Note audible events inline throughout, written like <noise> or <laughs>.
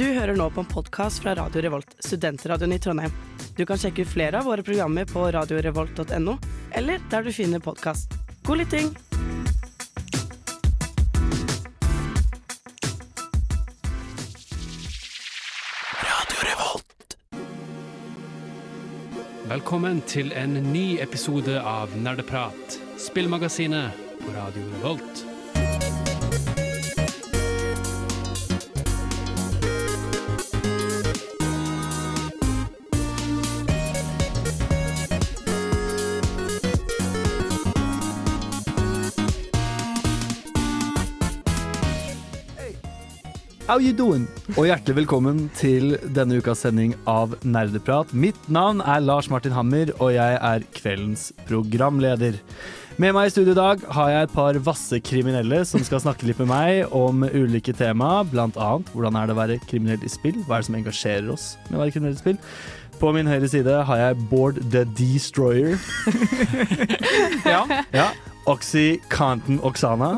Du hører nå på en podkast fra Radio Revolt, studentradioen i Trondheim. Du kan sjekke ut flere av våre programmer på radiorevolt.no, eller der du finner podkast. God lytting! Velkommen til en ny episode av Nerdeprat, spillmagasinet på Radio Revolt. How you doing? Og hjertelig velkommen til denne ukas sending av Nerdeprat. Mitt navn er Lars Martin Hammer, og jeg er kveldens programleder. Med meg i studio i dag har jeg et par vasse kriminelle som skal snakke litt med meg om ulike tema, blant annet hvordan er det å være kriminell i spill, hva er det som engasjerer oss med å være kriminell i spill. På min høyre side har jeg Bård the Destroyer. <laughs> Ja. Ja. Oxy Canton Oksana.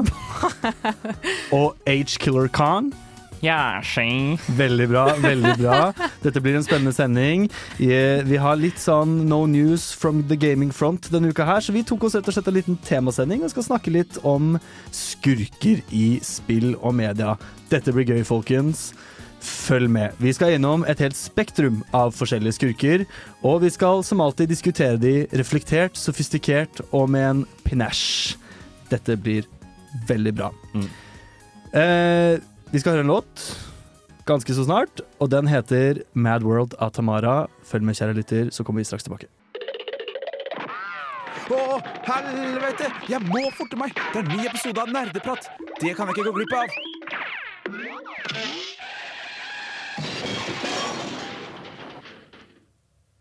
<laughs> Og H-Killer Khan. Ja, skjeng. Veldig bra. veldig bra Dette blir en spennende sending. Vi har litt sånn no news from the gaming front denne uka her, så vi tok oss rett og slett en liten temasending og skal snakke litt om skurker i spill og media. Dette blir gøy, folkens. Følg med. Vi skal gjennom et helt spektrum av forskjellige skurker, og vi skal som alltid diskutere de reflektert, sofistikert og med en pinæsj. Dette blir veldig bra. Mm. Eh, vi skal høre en låt ganske så snart, og den heter Mad World av Tamara. Følg med, kjære lytter, så kommer vi straks tilbake. Å, helvete! Jeg må forte meg! Det er en ny episode av Nerdeprat. Det kan jeg ikke gå glipp av.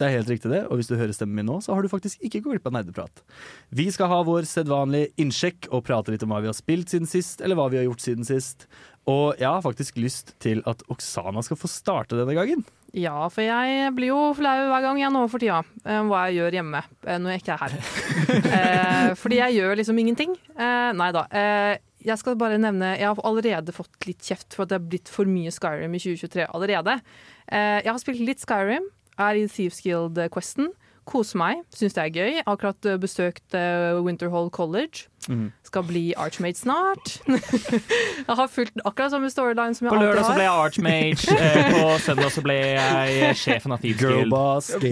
Det er helt riktig det, og hvis du hører stemmen min nå, så har du faktisk ikke gått glipp av nerdeprat. Vi skal ha vår sedvanlige innsjekk og prate litt om hva vi har spilt siden sist, eller hva vi har gjort siden sist. Og jeg har faktisk lyst til at Oksana skal få starte denne gangen. Ja, for jeg blir jo flau hver gang jeg nå for tida eh, hva jeg gjør hjemme eh, når jeg ikke er her. <laughs> eh, fordi jeg gjør liksom ingenting. Eh, nei da. Eh, jeg skal bare nevne Jeg har allerede fått litt kjeft for at det har blitt for mye Skyrim i 2023 allerede. Jeg har spilt litt Skyrim, er i Thieves Guild-questen. Koser meg, syns det er gøy. Akkurat eh, besøkt eh, Winterhall College. Skal bli Archmate snart. <laughs> jeg har fulgt akkurat samme storyline som jeg På lørdag så ble jeg Archmage. Eh, på <laughs> søndag så ble jeg sjefen av Thieves Guild.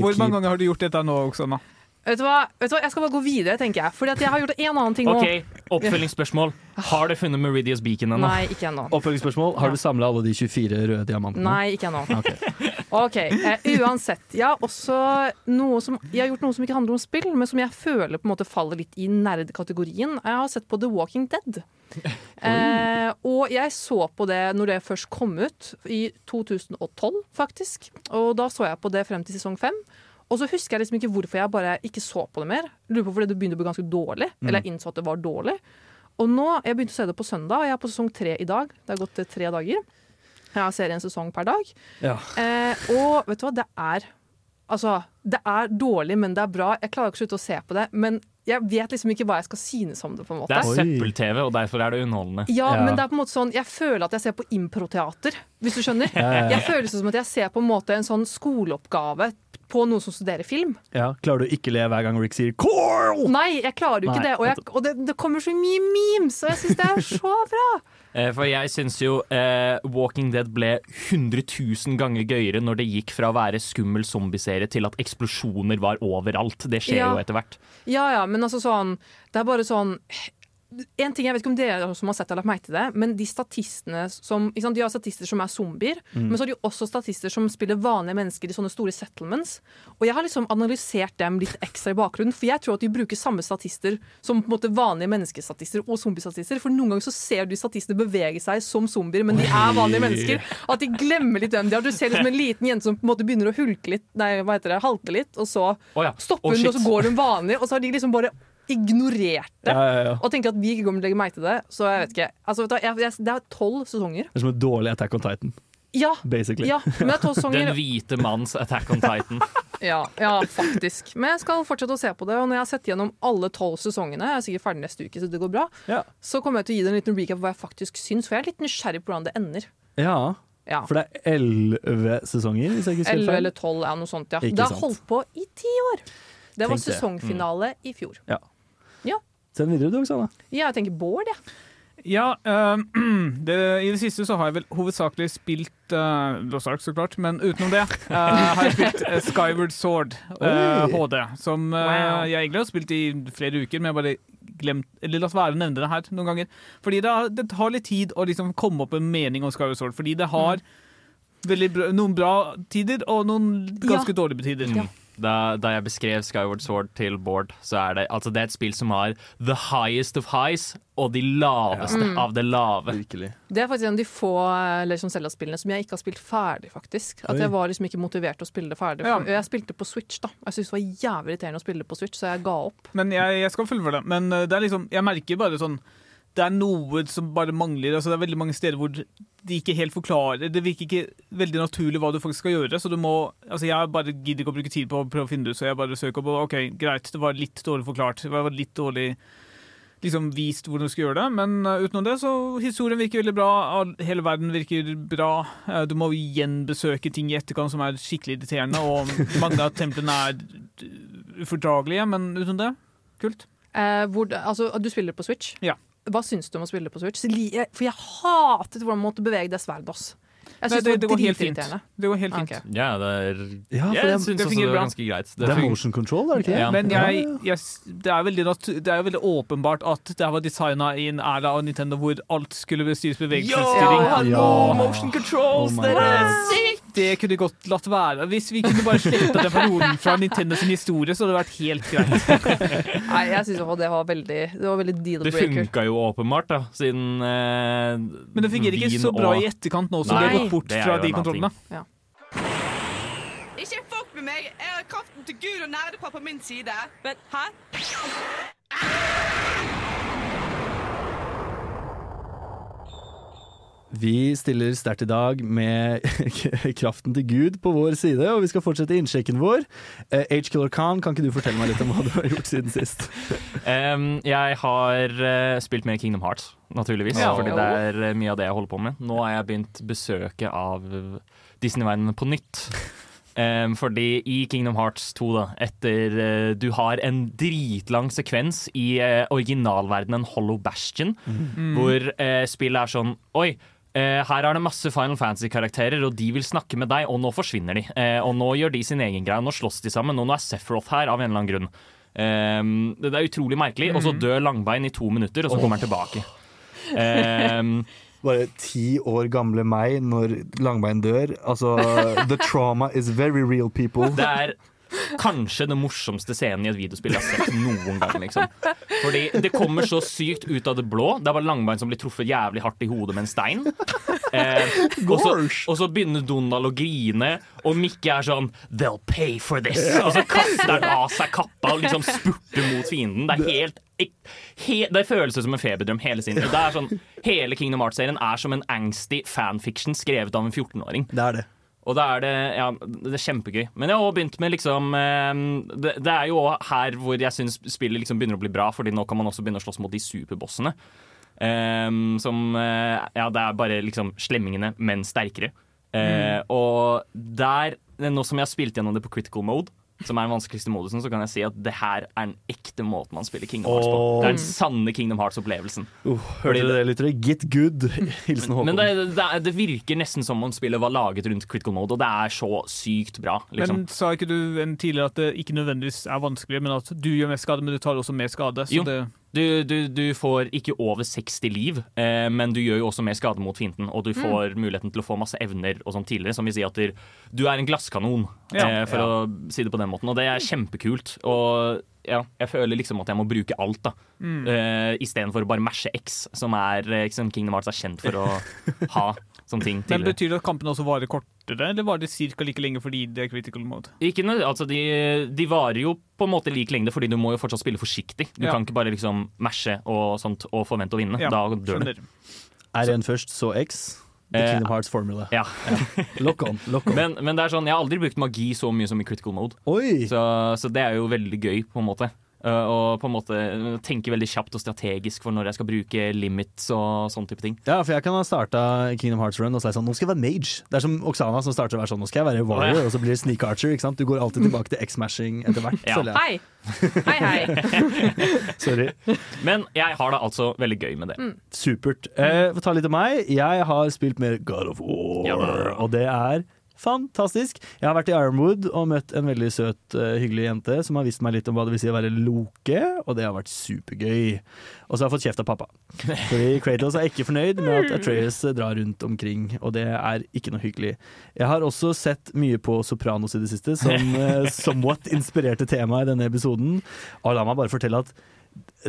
Hvor mange ganger har du gjort dette nå, Oksana? Vet du, hva? Vet du hva, Jeg skal bare gå videre, tenker jeg. Fordi at jeg har gjort en annen ting nå. Ok, Oppfølgingsspørsmål. Har du funnet Meridius Beacon ennå? Nei, ikke ennå. Oppfølgingsspørsmål. Har du samla alle de 24 røde diamantene? Nei, ikke ennå. Ok. Ok, eh, Uansett. Jeg har også noe som Jeg har gjort noe som ikke handler om spill, men som jeg føler på en måte faller litt i nerdkategorien. Jeg har sett på The Walking Dead. <laughs> Eh, og jeg så på det når det først kom ut, i 2012 faktisk. Og da så jeg på det frem til sesong fem. Og så husker jeg liksom ikke hvorfor jeg bare ikke så på det mer. Lurer på fordi det begynte å bli ganske dårlig. Eller jeg innså at det var dårlig. Og nå, Jeg begynte å se det på søndag, og jeg er på sesong tre i dag. Det har gått eh, tre dager. Jeg ser en sesong per dag. Ja. Eh, og vet du hva, det er Altså, det er dårlig, men det er bra. Jeg klarer ikke å slutte å se på det. Men jeg vet liksom ikke hva jeg skal synes om det. på en måte Det er søppel-TV, og derfor er det underholdende. ja, Ja. men det er på en måte sånn Jeg føler at jeg ser på improteater, hvis du skjønner. <laughs> Ja, ja, ja. Jeg føler det som at jeg ser på en måte en sånn skoleoppgave på noen som studerer film. Ja. Klarer du ikke le hver gang Rick sier 'Coral'? Nei, jeg klarer jo ikke Nei, det. Og, jeg, og det, det kommer så mye memes, og jeg syns det er så bra. Eh, For jeg syns jo eh, Walking Dead ble 100 000 ganger gøyere når det gikk fra å være skummel zombieserie til at eksplosjoner var overalt. Det skjer Ja. jo etter hvert. Ja ja, men altså sånn Det er bare sånn en ting, jeg vet ikke om dere som har sett eller lagt meg til det, men de statistene som sant, De har statister som er zombier, men så har de også statister som spiller vanlige mennesker i sånne store settlements. Og jeg har liksom analysert dem litt ekstra i bakgrunnen, for jeg tror at de bruker samme statister som på en måte vanlige menneskestatister og zombiestatister. For noen ganger så ser du statistene bevege seg som zombier, men de er vanlige mennesker. At de glemmer litt hvem de er. Du ser liksom en liten jente som på en måte begynner å hulke litt, nei, hva heter det, halte litt, og så oh ja. stopper hun, oh, og så går hun vanlig, og så har de liksom bare ignorert det. Ja, ja, ja. Og tenkte at vi ikke kommer til å legge meg til det. Så jeg vet ikke. Altså, vet du, jeg, jeg, det er tolv sesonger. Det er som et dårlig Attack on Titan, Ja, basically. ja, men det er tolv <laughs> Den hvite manns Attack on Titan. <laughs> Ja, ja, faktisk. Men jeg skal fortsette å se på det, og når jeg har sett gjennom alle tolv sesongene, jeg er sikkert ferdig neste uke, så det går bra, Ja. så kommer jeg til å gi deg en liten recap av hva jeg faktisk syns, for jeg er litt nysgjerrig på hvordan det ender. ja. Ja. For det er elleve sesonger, hvis jeg ikke husker 11 eller 12, ja, noe sånt. Ja. Ikke Det har sant. holdt på i ti år! Det var det. sesongfinale i fjor. Send videre, du, Oksana. Ja, jeg tenker Bård, jeg. Ja, eh, <clears throat> det, i det siste så har jeg vel hovedsakelig spilt uh, Lost Ark, så klart, men utenom det uh, har jeg spilt uh, Skyward Sword HD, som Wow. jeg egentlig har spilt i flere uker, men jeg bare glemt Eller latt være å nevne det her noen ganger. Fordi det, har, det tar litt tid å liksom komme opp en mening om Skyward Sword, fordi det har veldig bra, noen bra tider og noen ganske dårlige tider. Ja. Da, da jeg beskrev Skyward Sword til Bård, så er det altså det er et spill som har the highest of highs og de laveste ja. av det lave. Virkelig. Det er faktisk en av de få eh, Legend Zelda-spillene som jeg ikke har spilt ferdig, faktisk. At Oi. jeg var liksom ikke motivert til å spille det ferdig. Ja. Jeg spilte på Switch, da. Jeg syntes det var jævlig irriterende å spille det på Switch, så jeg ga opp. Men jeg, jeg skal fullføre det. Men eh, det er liksom, jeg merker bare sånn Det er noe som bare mangler. Altså, det er veldig mange steder hvor de ikke helt forklarer Det virker ikke veldig naturlig hva du faktisk skal gjøre. Så du må Altså, jeg bare gidder ikke å bruke tid på å prøve å finne det ut, så jeg bare søker på OK, greit, det var litt dårlig forklart. Det var litt dårlig liksom vist hvordan du skal gjøre det. Men uh, utenom det, så historien virker veldig bra. Hele verden virker bra. Uh, du må gjenbesøke ting i etterkant som er skikkelig irriterende, og mange av templene er ufordragelige, men utenom det, kult. Uh, hvor, altså, du spiller på Switch. Ja. Hva syns du om å spille på Switch? For jeg hatet hvordan man måtte bevege det sverdet. Jeg Nei, synes det, det, det var går helt fint. Det går helt fint. Okay. Ja, det er Ja, Jeg det, syns det det bra. var ganske greit. det er motion control, er det ikke det? Ja. Men jeg, jeg, det, er veldig, det er veldig åpenbart at det var designa i en æra av Nintendo hvor alt skulle bestyres bevegelsesstyring. hallo, motion controls! Oh dere! det er sykt! Det kunne godt latt være. Hvis vi kunne bare sletta den perioden fra Nintendo sin historie, så hadde det vært helt greit. <laughs> Nei, jeg også det var veldig Det var veldig deal Det funka jo åpenbart, da, siden eh, Men det fungerer ikke så bra og- i etterkant nå som Nei, de har gått bort fra de kontrollene. Ja. Ikke fuck med meg! Jeg har kraften til Gud og nerdepappa på min side. Men hæ? Vi stiller sterkt i dag med <laughs> kraften til Gud på vår side, og vi skal fortsette innsjekken vår. Eh, H. Killer Khan, kan ikke du fortelle meg litt om hva du har gjort siden sist? <laughs> um, jeg har eh, spilt mer Kingdom Hearts, naturligvis. Ja. Fordi det er eh, mye av det jeg holder på med. Nå har jeg begynt besøket av Disney-verdenen på nytt. Um, fordi i Kingdom Hearts 2, da, etter uh, du har en dritlang sekvens i uh, originalverdenen Hollow Bastion, hvor uh, spillet er sånn Oi, eh, her er det masse Final Fantasy-karakterer, og de vil snakke med deg, og nå forsvinner de. Eh, og nå gjør de sin egen greie, nå slåss de sammen, og nå er Sephiroth her av en eller annen grunn. Em, det er utrolig merkelig, og så dør Langbein i to minutter, og så kommer han tilbake. Em, <laughs> Bare ti år gamle meg når Langbein dør. Altså, the trauma is very real, people. det er kanskje den morsomste scenen i et videospill jeg har sett noen gang. liksom. Fordi det kommer så sykt ut av det blå. Det er bare Langbein som blir truffet jævlig hardt i hodet med en stein. Eh, og, så, og så begynner Donald å grine, og Mikke er sånn They'll pay for this! Og så kaster han av seg kappa og liksom spurter mot fienden. Det er helt he, Det føles som en feberdrøm hele tiden. Det er sånn, hele Kingdom Hearts-serien er som en angsty fanfiction skrevet av en 14-åring. Det er det. Og da er det, ja, det er kjempegøy. Men jeg har også begynt med liksom eh, det, det er jo her hvor jeg syns spillet liksom begynner å bli bra, Fordi nå kan man også begynne å slåss mot de superbossene. Um, som eh, Ja, det er bare liksom slemmingene, men sterkere. Eh, Og der, nå som jeg har spilt gjennom det på critical mode, som er den vanskeligste modusen, så kan jeg si at det her er den ekte måten man spiller Kingdom Hearts på. Oh. Det er den sanne Kingdom Hearts-opplevelsen. Uh, hørte du det, lyttere? Get good. <laughs> Hilsen Håkon. Men det, det, det virker nesten som om spillet var laget rundt critical mode, og det er så sykt bra. Liksom. Men sa ikke du en tidligere at det ikke nødvendigvis er vanskelig, men at du gjør mer skade, men du tar også mer skade? Så Jo. det, Du, du, du får ikke over 60 liv, eh, men du gjør jo også mer skade mot fienden. Og du får muligheten til å få masse evner og sånn tidligere, som vil si at du, er en glasskanon, Ja. eh, for å si det på den måten. Og det er kjempekult. Og ja, jeg føler liksom at jeg må bruke alt, da. Mm. Uh, Istedenfor å bare mashe X, som er liksom som Kingdom Hearts er kjent for å <laughs> ha som ting men. Betyr det at kampene også varer kortere, eller varer det ca. like lenge fordi det er critical mode? Ikke noe, altså de, de varer jo på en måte lik lengde, fordi du må jo fortsatt spille forsiktig. Du Ja. kan ikke bare liksom mashe og sånt og forvente å vinne. Ja, da dør du. Skjønner. R1 først, så X. The Eh, Kingdom Hearts formula. Ja. <laughs> Lock on. Lock on. Men, men det er sånn, jeg har aldri brukt magi så mye som i Critical Mode. Oi! Så, så det er jo veldig gøy, på en måte. Uh, og på en måte tenke veldig kjapt og strategisk for når jeg skal bruke limits og sånn type ting. Ja, for jeg kan ha starta Kingdom Hearts Run og si sånn Nå skal jeg være mage. Det er som Oksana som starter å være sånn Nå skal jeg være warrior, oh, ja. og så blir det sneak archer. Ikke sant? Du går alltid tilbake til X-mashing etter hvert. Ja. Hei! Hei, hei. <laughs> Sorry. Men jeg har det altså veldig gøy med det. Supert. Eh, Få ta litt om meg. Jeg har spilt mer God of War, Ja og det er fantastisk. Jeg har vært i Ironwood og møtt en veldig søt, eh, hyggelig jente som har vist meg litt om hva det vil si å være loke, og det har vært supergøy. Og så har jeg fått kjeft av pappa. Fordi Kratos er ikke fornøyd med at Atreas drar rundt omkring, og det er ikke noe hyggelig. Jeg har også sett mye på Sopranos i det siste, som eh, somewhat inspirerte temaet i denne episoden. Og la meg bare fortelle at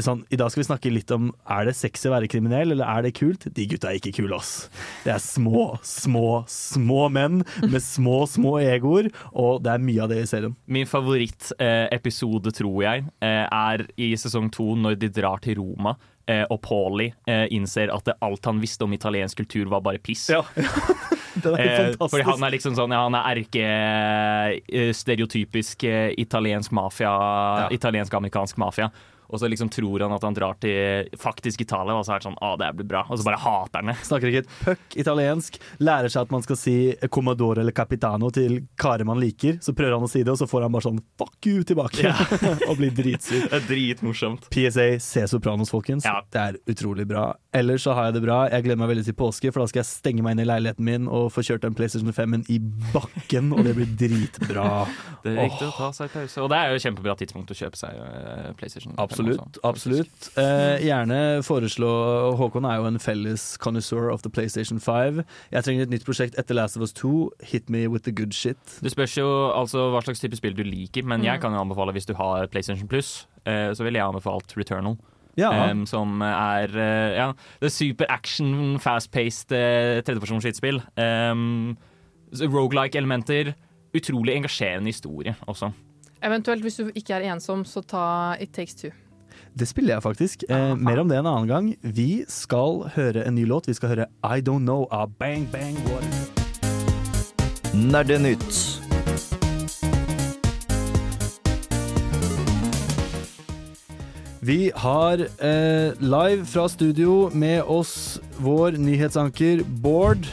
sånn, I dag skal vi snakke litt om er det sexy å være kriminell, eller er det kult? De gutta er ikke kule, ass. Det er små, små, små menn med små, små egoer, og det er mye av det i serien. Min favorittepisode, tror jeg, eh, er i sesong to når de drar til Roma. eh, Og Paulie eh, innser at det, alt han visste om italiensk kultur, var bare piss. Ja. <laughs> det Eh, fordi han er liksom sånn, ja, han er erke-stereotypisk eh, italiensk mafia, italiensk-amerikansk mafia. Og så liksom tror han at han drar til faktisk Italia, og så er det sånn Å, det blir bra. Og så bare hater han det. Snakker ikke et puck italiensk, lærer seg at man skal si commodore eller capitano til karer man liker. Så prøver han å si det, og så får han bare sånn fuck you tilbake. <laughs> og blir dritsur. Det er dritmorsomt. PSA, se Sopranos, folkens. Ja. Det er utrolig bra. Ellers så har jeg det bra. Jeg gleder meg veldig til påske, for da skal jeg stenge meg inn i leiligheten min og få kjørt den PlayStation 5-en i bakken, og det blir dritbra. <laughs> Det er riktig å ta seg pause. Og det er jo et kjempebra tidspunkt å kjøpe seg eh, PlayStation. 5 Absolutt. Også. absolutt. Eh, gjerne foreslå Håkon er jo en felles connoisseur of the PlayStation 5. Jeg trenger et nytt prosjekt etter Last of Us 2. Hit me with the good shit. Det spørs jo altså hva slags type spill du liker, men jeg kan jo anbefale hvis du har PlayStation Plus, eh, så ville jeg anbefalt Returnal. Ja. Um, som er uh, ja, det er super action, fast-paced uh, tredjepersons skytespill. Um, Rogelike-elementer. Utrolig engasjerende historie også. Eventuelt, hvis du ikke er ensom, så ta It Takes Two. Det spiller jeg faktisk. Eh, mer om det en annen gang. Vi skal høre en ny låt. Vi skal høre I Don't Know av Bang Bang Water. Nerdenytt. Vi har eh, live fra studio med oss vår nyhetsanker Bård,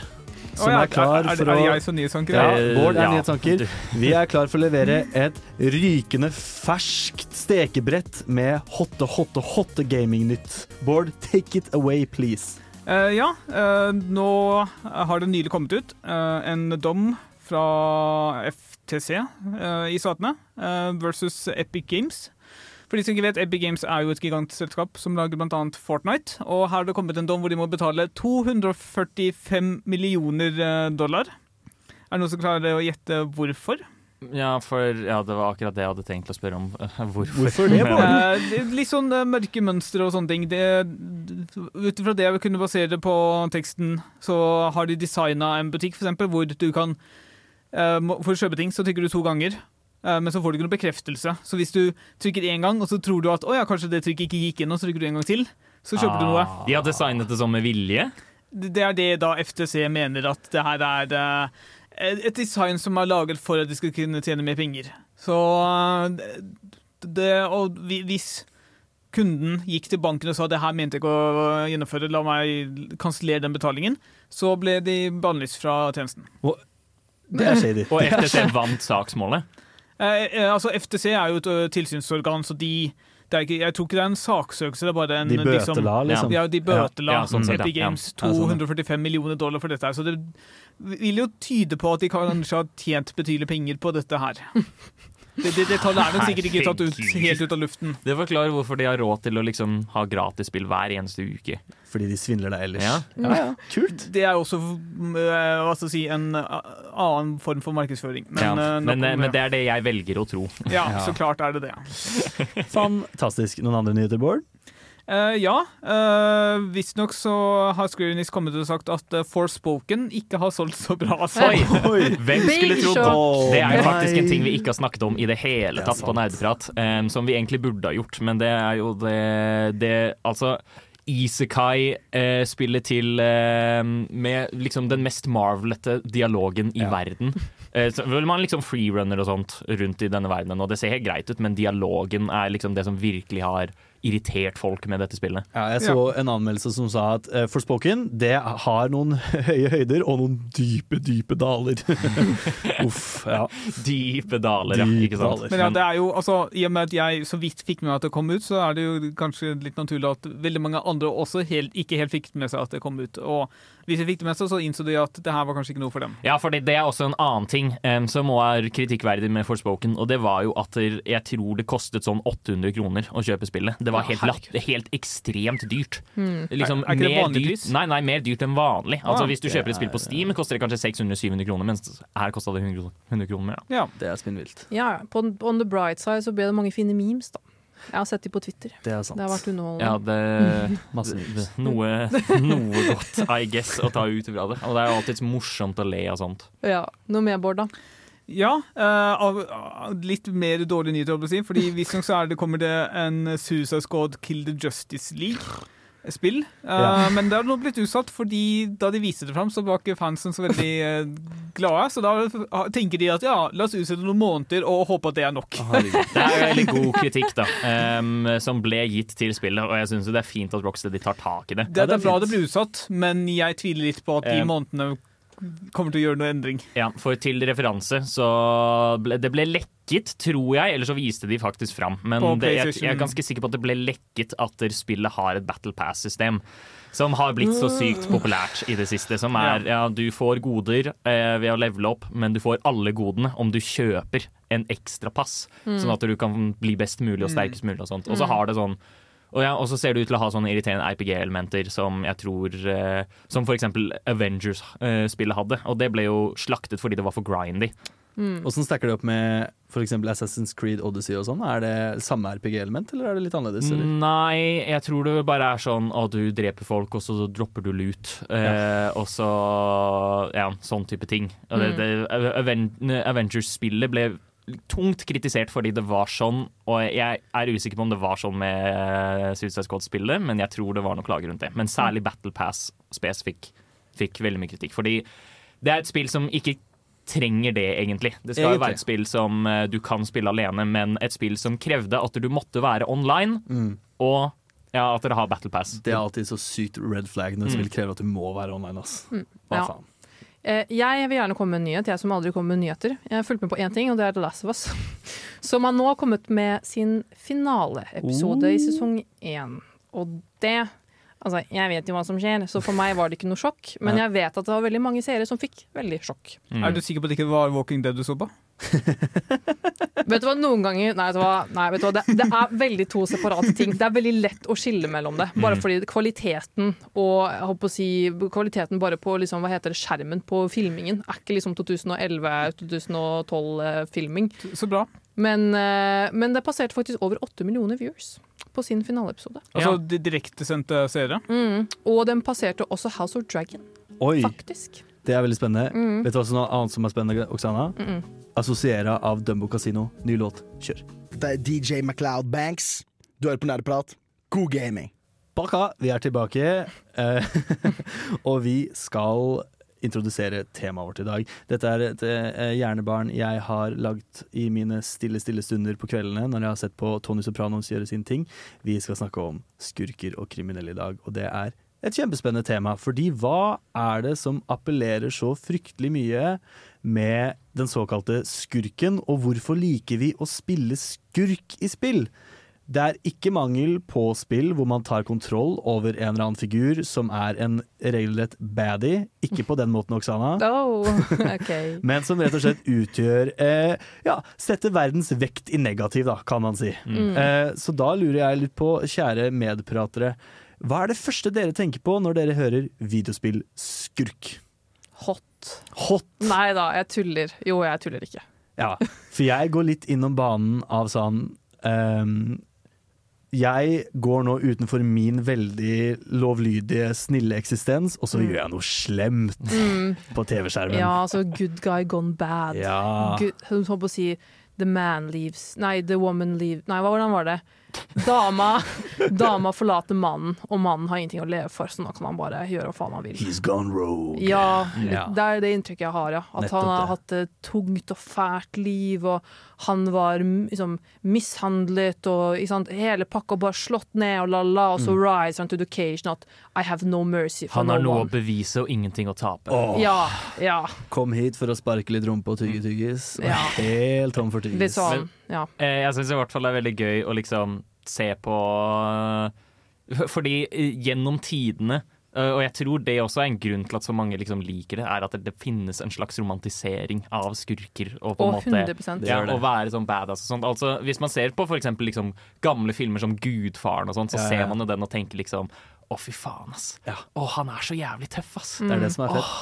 som er klar er, er, for er å det jeg som nyhetsanker? Ja, Eh, Bård er nyhetsanker. <laughs> Vi er klar for å levere et rykende ferskt stekebrett med hotte, hotte, hotte gamingnytt. Bård, take it away, please. Uh, ja, uh, nå har det nylig kommet ut uh, en dom fra FTC i statene versus Epic Games. For de som ikke vet, Epic Games er jo et gigantselskap som lager bl.a. Fortnite. Og her har det kommet en dom hvor de må betale 245 millioner eh, dollar. Er det noen som klarer å gjette hvorfor? Ja, for ja, det var akkurat det jeg hadde tenkt å spørre om. <laughs> Hvorfor? Hvorfor det? <laughs> Eh, det litt sånn eh, mørke mønstre og sånne ting. Det, ut ifra det jeg kunne basere på teksten, så har de designa en butikk for eksempel, hvor du kan eh, For å kjøpe ting så trykker du to ganger, eh, men så får du ikke noen bekreftelse. Så hvis du trykker én gang, og så tror du at å ja, kanskje det trykket ikke gikk inn, og så trykker du en gang til, så kjøper du noe. De har designet det sånn med vilje. Det er det da FTC mener at det her er eh, et design som er laget for at de skal kunne tjene mer penger. Så eh, det, Og hvis kunden gikk til banken og sa det her mente jeg ikke å gjennomføre, la meg kansellere den betalingen, så ble de bannlyst fra tjenesten. Det er shady. Og FTC vant saksmålet. Eh, eh, altså FTC er jo et ø, tilsynsorgan, så de det er ikke, Jeg tror ikke det er en saksøkelse, det er bare en De liksom, bøtela, liksom. Ja, de bøtela Ja, sånn Epic ja. Games Ja, sånn, ja. 245 millioner dollar for dette. her Så det vil jo tyde på at de kanskje har tjent betydelige penger på dette her. <laughs> Det, det, det er sikkert ikke tatt ut, helt ut av luften. Det forklarer hvorfor de har råd til å liksom ha gratisspill hver eneste uke. Fordi de svindler deg ellers. Ja. ja, ja. Kult. Det er jo også mm, hva skal jeg si, en annen form for markedsføring. Men, Ja. Men, men det er det jeg velger å tro. Ja, Ja. så klart er det det. <laughs> Fantastisk. Noen andre nyheter, Bård? Eh, ja. Uh, Visstnok så har Square Enix kommet ut og sagt at uh, Forspoken ikke har solgt så bra. Så. <laughs> Oi! Hvem skulle trodd? det? Det er jo faktisk en ting vi ikke har snakket om i det hele tatt på Nerdprat, Nerdeprat, em, som vi egentlig burde ha gjort, men det er jo det, det Altså, Isekai-spillet til eh, Med liksom den mest marvelete dialogen i Ja. verden. Eh, så vil man liksom freerunner og sånt rundt i denne verdenen, og det ser helt greit ut, men dialogen er liksom det som virkelig har irritert folk med dette spillet. Ja, jeg så en anmeldelse som sa at uh, Forspoken det har noen <laughs> høye høyder og noen dype, dype daler. <laughs> Uff, ja. Dype daler, ja. Ikke sant? daler. Men ja, det er jo, altså, I og med at jeg så vidt fikk med meg at det kom ut, så er det jo kanskje litt naturlig at veldig mange andre også helt, ikke helt fikk med seg at det kom ut. Og hvis de fikk det med seg, så innså de at det her var kanskje ikke noe for dem. Ja, for det er også en annen ting um, som er kritikkverdig med Forspoken, og det var jo at jeg tror det kostet sånn 800 kroner å kjøpe spillet. Det var Ja, helt, latt, helt ekstremt dyrt. Mm. Liksom, Er- er ikke det vanlig dyrt- Nei, nei, mer dyrt enn vanlig. Altså Ah, Hvis du kjøper et spill på Steam, koster det kanskje 600-700 kroner, mens her kosta det 100, 100 kroner mer. Ja. Det er spinnvilt. Ja, på on the bright side så ble det mange fine memes, da. Jeg har sett de på Twitter. Det er sant. Det har vært underholdende. Ja, det, <laughs> Masse det- noe, noe godt, I guess, å ta ut fra det. Og det er jo alltid morsomt å le av sånt. Ja, Noe mer, Bård, da? Ja, eh, av litt mer dårlige nyheter, holdt jeg på å si. Fordi Visstnok så er det, kommer det en Suicide Squad Kill the Justice League-spill. Uh, Ja. Men det har nå blitt utsatt, fordi da de viste det fram, så var ikke fansen så veldig uh, glade. Så da tenker de at ja, la oss utsette noen måneder og håpe at det er nok. <laughs> Det er veldig god kritikk da um, som ble gitt til spillet, og jeg syns det er fint at Rocksteady tar tak i det. Det, det er er bra fint. det blir utsatt, men jeg tviler litt på at de månedene kommer til å gjøre noe endring. Ja, For til referanse så ble det ble lekket, tror jeg, eller så viste de faktisk fram. Men det, jeg, jeg er ganske sikker på at det ble lekket at spillet har et Battle Pass-system. Som har blitt så sykt populært i det siste. Som er ja, du får goder eh, ved å levele opp, men du får alle godene om du kjøper en ekstra pass. Sånn at du kan bli best mulig og sterkest mulig og sånt. Og så har det sånn og, ja, så ser det ut til å ha sånne irriterende RPG-elementer som jeg tror eh, Som for eksempel Avengers-spillet hadde. Og det ble jo slaktet fordi det var for grindy. Åssen stacker det opp med f.eks. Assassin's Creed Odyssey og sånn? Er det samme RPG-element, eller er det litt annerledes? Eller? Nei, jeg tror det bare er sånn at du dreper folk, og så dropper du loot. Eh, og så Ja, sånn type ting. Aven Avengers-spillet ble tungt kritisert fordi det var sånn, og jeg er usikker på om det var sånn med Suicide Squad-spillet, men jeg tror det var noe klager rundt det. Men særlig Battle Pass spesifikk fikk veldig mye kritikk. Fordi det er et spill som ikke trenger det, egentlig. Det skal jo være et spill som eh, du kan spille alene, men et spill som krevde at du måtte være online, Mm. og ja, at dere har Battle Pass. Det er alltid så sykt red flag når Mm. spill krever at du må være online. Ass. Hva Ja. faen? Eh, Jeg vil gjerne komme med en nyhet, jeg som aldri kommer med nyheter. Jeg har fulgt med på én ting, og det er The Last of Us. <laughs> Som har nå kommet med sin finaleepisode i sesong én. Og det Altså, jeg vet jo hva som skjer, så for meg var det ikke noe sjokk. Men jeg vet at det var veldig mange seere som fikk veldig sjokk. Mm. Er du sikker på at det ikke var Walking Dead du så på? <laughs> Vet du hva, noen ganger Nei, vet du hva, nei, vet du hva det, det er veldig to separate ting. Det er veldig lett å skille mellom det. Bare fordi kvaliteten og jeg håper å si, kvaliteten bare på liksom, hva heter det, skjermen på filmingen er ikke liksom 2011-2012-filming. Så bra. Men, eh, men det passerte faktisk over åtte millioner viewers på sin finaleepisode. Altså Ja. direktesendte seere. Mm. Og den passerte også House of Dragon, Oi, faktisk. Det er veldig spennende. Mm. Vet du hva som er annet som er spennende, Oksana? Mm-mm. Assosiera av Dumbo Casino. Ny låt. Kjør. Det er DJ MacLeod Banks. Du hører på Nerdeprat. God gaming. Baka, vi er tilbake, eh, <laughs> og vi skal introdusere temaet vårt i dag. Dette er et eh, hjernebarn jeg har lagd i mine stille, stille stunder på kveldene når jeg har sett på Tony Sopranos gjøre sin ting. Vi skal snakke om skurker og kriminelle i dag, og det er et kjempespennende tema. Fordi hva er det som appellerer så fryktelig mye med den såkalte skurken, og hvorfor liker vi å spille skurk i spill? Det er ikke mangel på spill hvor man tar kontroll over en eller annen figur som er en regelrett baddie. Ikke på den måten, Oksana. <laughs> Oh, okay. <laughs> Men som rett og slett utgjør eh, Ja, setter verdens vekt i negativ, da, kan man si. Mm. Eh, så da lurer jeg litt på, kjære medpratere, hva er det første dere tenker på når dere hører videospill skurk? Hot. Hot! Nei da, jeg tuller. Jo, jeg tuller ikke. Ja, for jeg går litt innom banen av sånn um, Jeg går nå utenfor min veldig lovlydige, snille eksistens, og så gjør jeg noe slemt på TV-skjermen. Mm. Ja, altså good guy gone bad. Ja. Good, hun holdt på å si The man leaves Nei, the woman leaves Nei, hvordan var det? Dama, dama forlater mannen, og mannen har ingenting å leve for, så nå kan han bare gjøre hva faen han vil. He's gone rogue. Ja, det er det inntrykket jeg har, ja. At Nettopp han har det. hatt et tungt og fælt liv, og han var liksom, mishandlet, og ikke sant? hele pakka bare slått ned, og la-la, og så Mm. rise on to the occasion at I have no mercy for Han har noe å bevise og ingenting å tape. Oh. Ja, ja. Kom hit for å sparke litt rumpe og tygge tyggis. Og Ja. Helt tom for tyggis. Litt sånn, ja. Eh, Jeg syns i hvert fall det er veldig gøy å liksom se på <laughs> Fordi eh, gjennom tidene eh, og jeg tror det også er en grunn til at så mange liksom liker det, er at det, det finnes en slags romantisering av skurker. Og på en måte 100 Det ja, å være sånn badass og sånt. Altså, hvis man ser på for eksempel liksom gamle filmer som Gudfaren og sånn, så Ja, ja. ser man jo den og tenker liksom Å, fy faen, ass. Ja. Å, han er så jævlig tøff, ass. Det er det som er fett. Åh,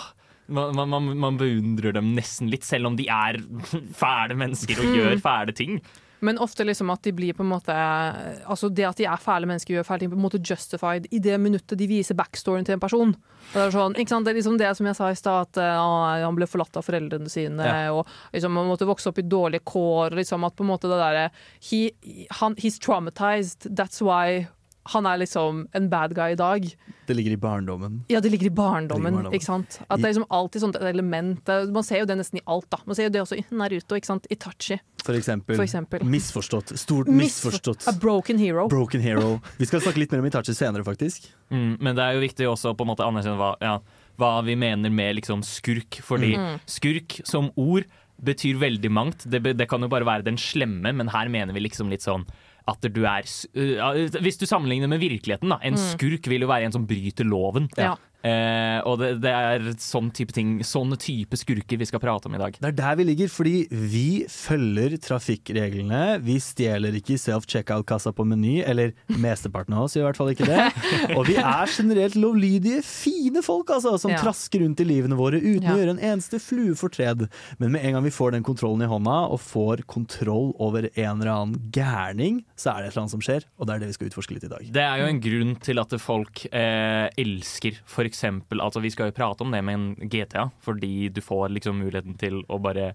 man, man, man, beundrer dem nesten litt, selv om de er <laughs> fæle mennesker og gjør fæle ting. Men ofte liksom at de blir på en måte Altså det at de er fæle mennesker, gjør fæle ting, på en måte justified i det minuttet de viser backstoryen til en person. Og det er sånn, ikke sant? Det er liksom det som jeg sa i stad, at eh, han ble forlatt av foreldrene sine, Ja. og liksom man måtte vokse opp i dårlige kår, og liksom at på en måte det derre he, han, He's traumatized, that's why han er liksom en bad guy i dag. Det ligger i barndommen. Ja, det ligger i barndommen, ligger i barndommen. ikke sant? At det er liksom alltid sånt et element. Man ser jo det nesten i alt, da. Man ser jo det også i Naruto, ikke sant? Itachi, For eksempel. for eksempel. Misforstått. Stort Misfor- misforstått. A broken hero. Broken hero. <laughs> Vi skal snakke litt mer om Itachi senere, faktisk. Mm, men det er jo viktig også å på en måte anerkjenne hva, ja, hva vi mener med liksom skurk. Fordi Mm. skurk som ord betyr veldig mangt. Det, det kan jo bare være den slemme, men her mener vi liksom litt sånn at du er uh, Hvis du sammenligner med virkeligheten, da. En skurk vil jo være en som bryter loven. Mm. Ja. Eh, og det, det er sånn type ting Sånne type skurker vi skal prate om i dag. Det er der vi ligger, fordi vi følger trafikkreglene. Vi stjeler ikke self-checkout-kassa på Meny, eller mesteparten av oss gjør i hvert fall ikke det. <laughs> Og vi er generelt lovlydige, fine folk, altså, som Ja. trasker rundt i livene våre uten Ja. å gjøre en eneste flue fortred. Men med en gang vi får den kontrollen i hånda, og får kontroll over en eller annen gærning, så er det et eller annet som skjer, og det er det vi skal utforske litt i dag. Det er jo en grunn til at folk eh, elsker for eksempel Altså vi skal jo prate om det med en GTA, fordi du får liksom muligheten til å bare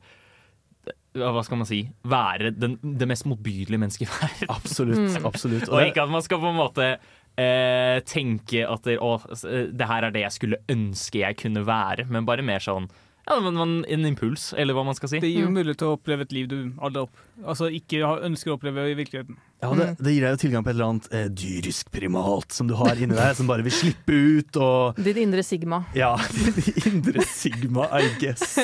Hva skal man si Være den, det mest motbydelige mennesket i verden. Absolutt. absolutt. Og ikke at man skal på en måte eh, tenke at det, å, det her er det jeg skulle ønske jeg kunne være, men bare mer sånn ja, men, men En impuls, eller hva man skal si. Det gir jo mulighet til å oppleve et liv du aldri opp, altså ikke ønsker å oppleve i virkeligheten. Ja, det, det gir deg jo tilgang på et eller annet eh, dyrisk primat som du har inni deg, som bare vil slippe ut og Ditt indre sigma. Ja, <laughs> ditt indre sigma, I guess. <laughs>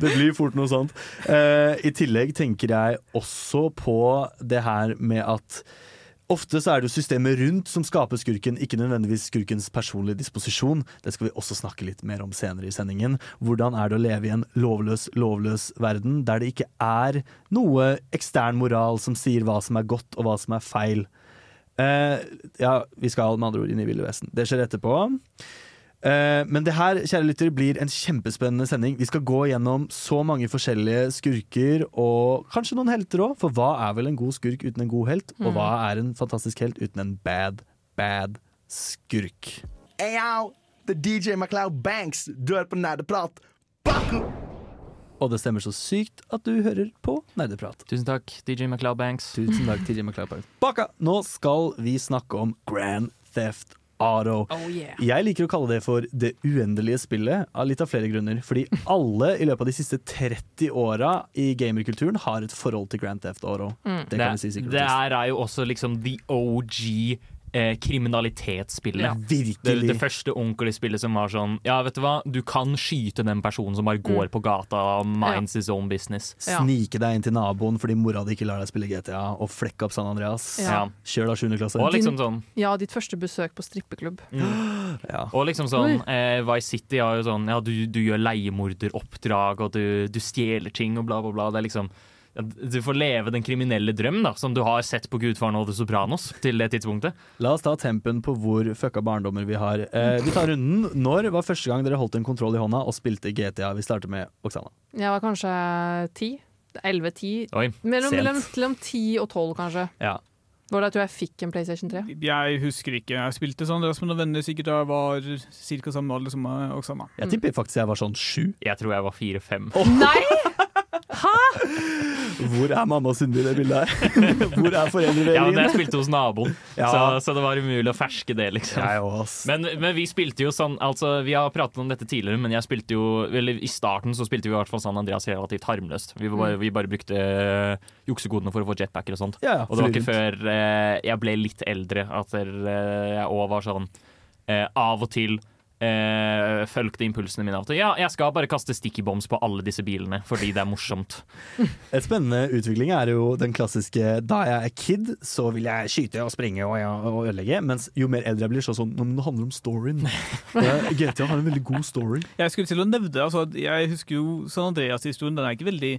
det blir fort noe sånt. Eh, I tillegg tenker jeg også på det her med at Ofte så er det jo systemet rundt som skaper skurken, ikke nødvendigvis skurkens personlige disposisjon. Det skal vi også snakke litt mer om senere i sendingen. Hvordan er det å leve i en lovløs, lovløs verden der det ikke er noe ekstern moral som sier hva som er godt og hva som er feil? Eh, ja, vi skal med andre ord inn i Ville Vesen. Det skjer etterpå. Eh, men det her, kjære lytter, blir en kjempespennende sending. Vi skal gå gjennom så mange forskjellige skurker, og kanskje noen helter òg. For hva er vel en god skurk uten en god helt? Og hva er en fantastisk helt uten en bad, bad skurk? Hey the DJ MacLeod Banks. Hører på Nerdeprat. Baku! Og det stemmer så sykt at du hører på Nerdeprat. Tusen takk, DJ MacLeod Banks. Tusen takk DJ MacLeod Banks. Baka! Nå skal vi snakke om Grand Theft Auto. Oh yeah. Jeg liker å kalle det for det uendelige spillet, av litt av flere grunner. Fordi alle i løpet av de siste 30 åra i gamerkulturen har et forhold til Grand Theft Auto. Det Det, kan vi si sikkert. det er, er jo også liksom the OG eh, kriminalitetsspillet. Ja. Det, Virkelig. det første ordentlige spillet som var sånn Ja, vet du hva, du kan skyte den personen som bare går på gata og minds his own business. Ja. Snike deg inn til naboen fordi mora di ikke lar deg spille GTA, og flekke opp San Andreas. Ja. Kjør da 7. klasse. Og liksom sånn, Ja, ditt første besøk på strippeklubb. <gasps> Ja. og liksom sånn eh, Vice City har jo sånn Ja, du, du gjør leiemorderoppdrag, og du, du stjeler ting, og bla, bla, bla. Det er liksom ja, Du får leve den kriminelle drøm da som du har sett på Gudfaren og The Sopranos til det tidspunktet. La oss ta tempen på hvor fucka barndommer vi har. Eh, vi tar runden. Når var første gang dere holdt en kontroll i hånda og spilte GTA? Vi starter med Oksana. Jeg var kanskje ti. Elleve-ti. Mellom, mellom, mellom ti og tolv, kanskje. Ja. Var det at jeg fikk en PlayStation 3. Jeg husker ikke. Jeg spilte sånn det var som noen venner sikkert da jeg var ca. samme alder som Oksana. Jeg tipper faktisk jeg var sånn sju. Jeg tror jeg var fire-fem. Nei! Hvor er mamma og Sundby i det bildet her? <laughs> Hvor er Ja, men jeg spilte hos naboen, Ja. så, så det var umulig å ferske det, liksom. Jeg òg. Men, men vi spilte jo sånn Altså, vi har pratet om dette tidligere, men jeg spilte jo Eller i starten så spilte vi i hvert fall San Andreas relativt harmløst. Vi, bare, vi bare brukte eh, juksekodene for å få jetpacker og sånt. Ja, ja, Og det var ikke før eh, jeg ble litt eldre at eh, jeg òg var sånn eh, Av og til eh, fulgte impulsene mine av og til. Ja, jeg skal bare kaste sticky bombs på alle disse bilene fordi det er morsomt. <laughs> Et spennende utvikling er jo den klassiske da jeg er kid, så vil jeg skyte og springe og, ja, og ødelegge. Mens jo mer eldre jeg blir, så sånn men det handler om storyen. <laughs> GTA har en veldig god story. Jeg skulle til å nevne altså, Jeg husker jo San Andreas-historien. Den er ikke veldig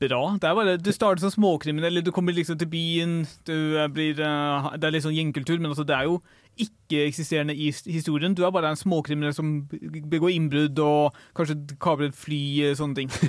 bra. Det er bare, Du starter som småkriminell, du kommer liksom til byen, du blir, eh, det er litt sånn gjengkultur, men altså, det er jo ikke-eksisterende i historien. Du er bare en småkriminell som begår innbrudd og kanskje kabler et fly, eh, sånne ting. <laughs>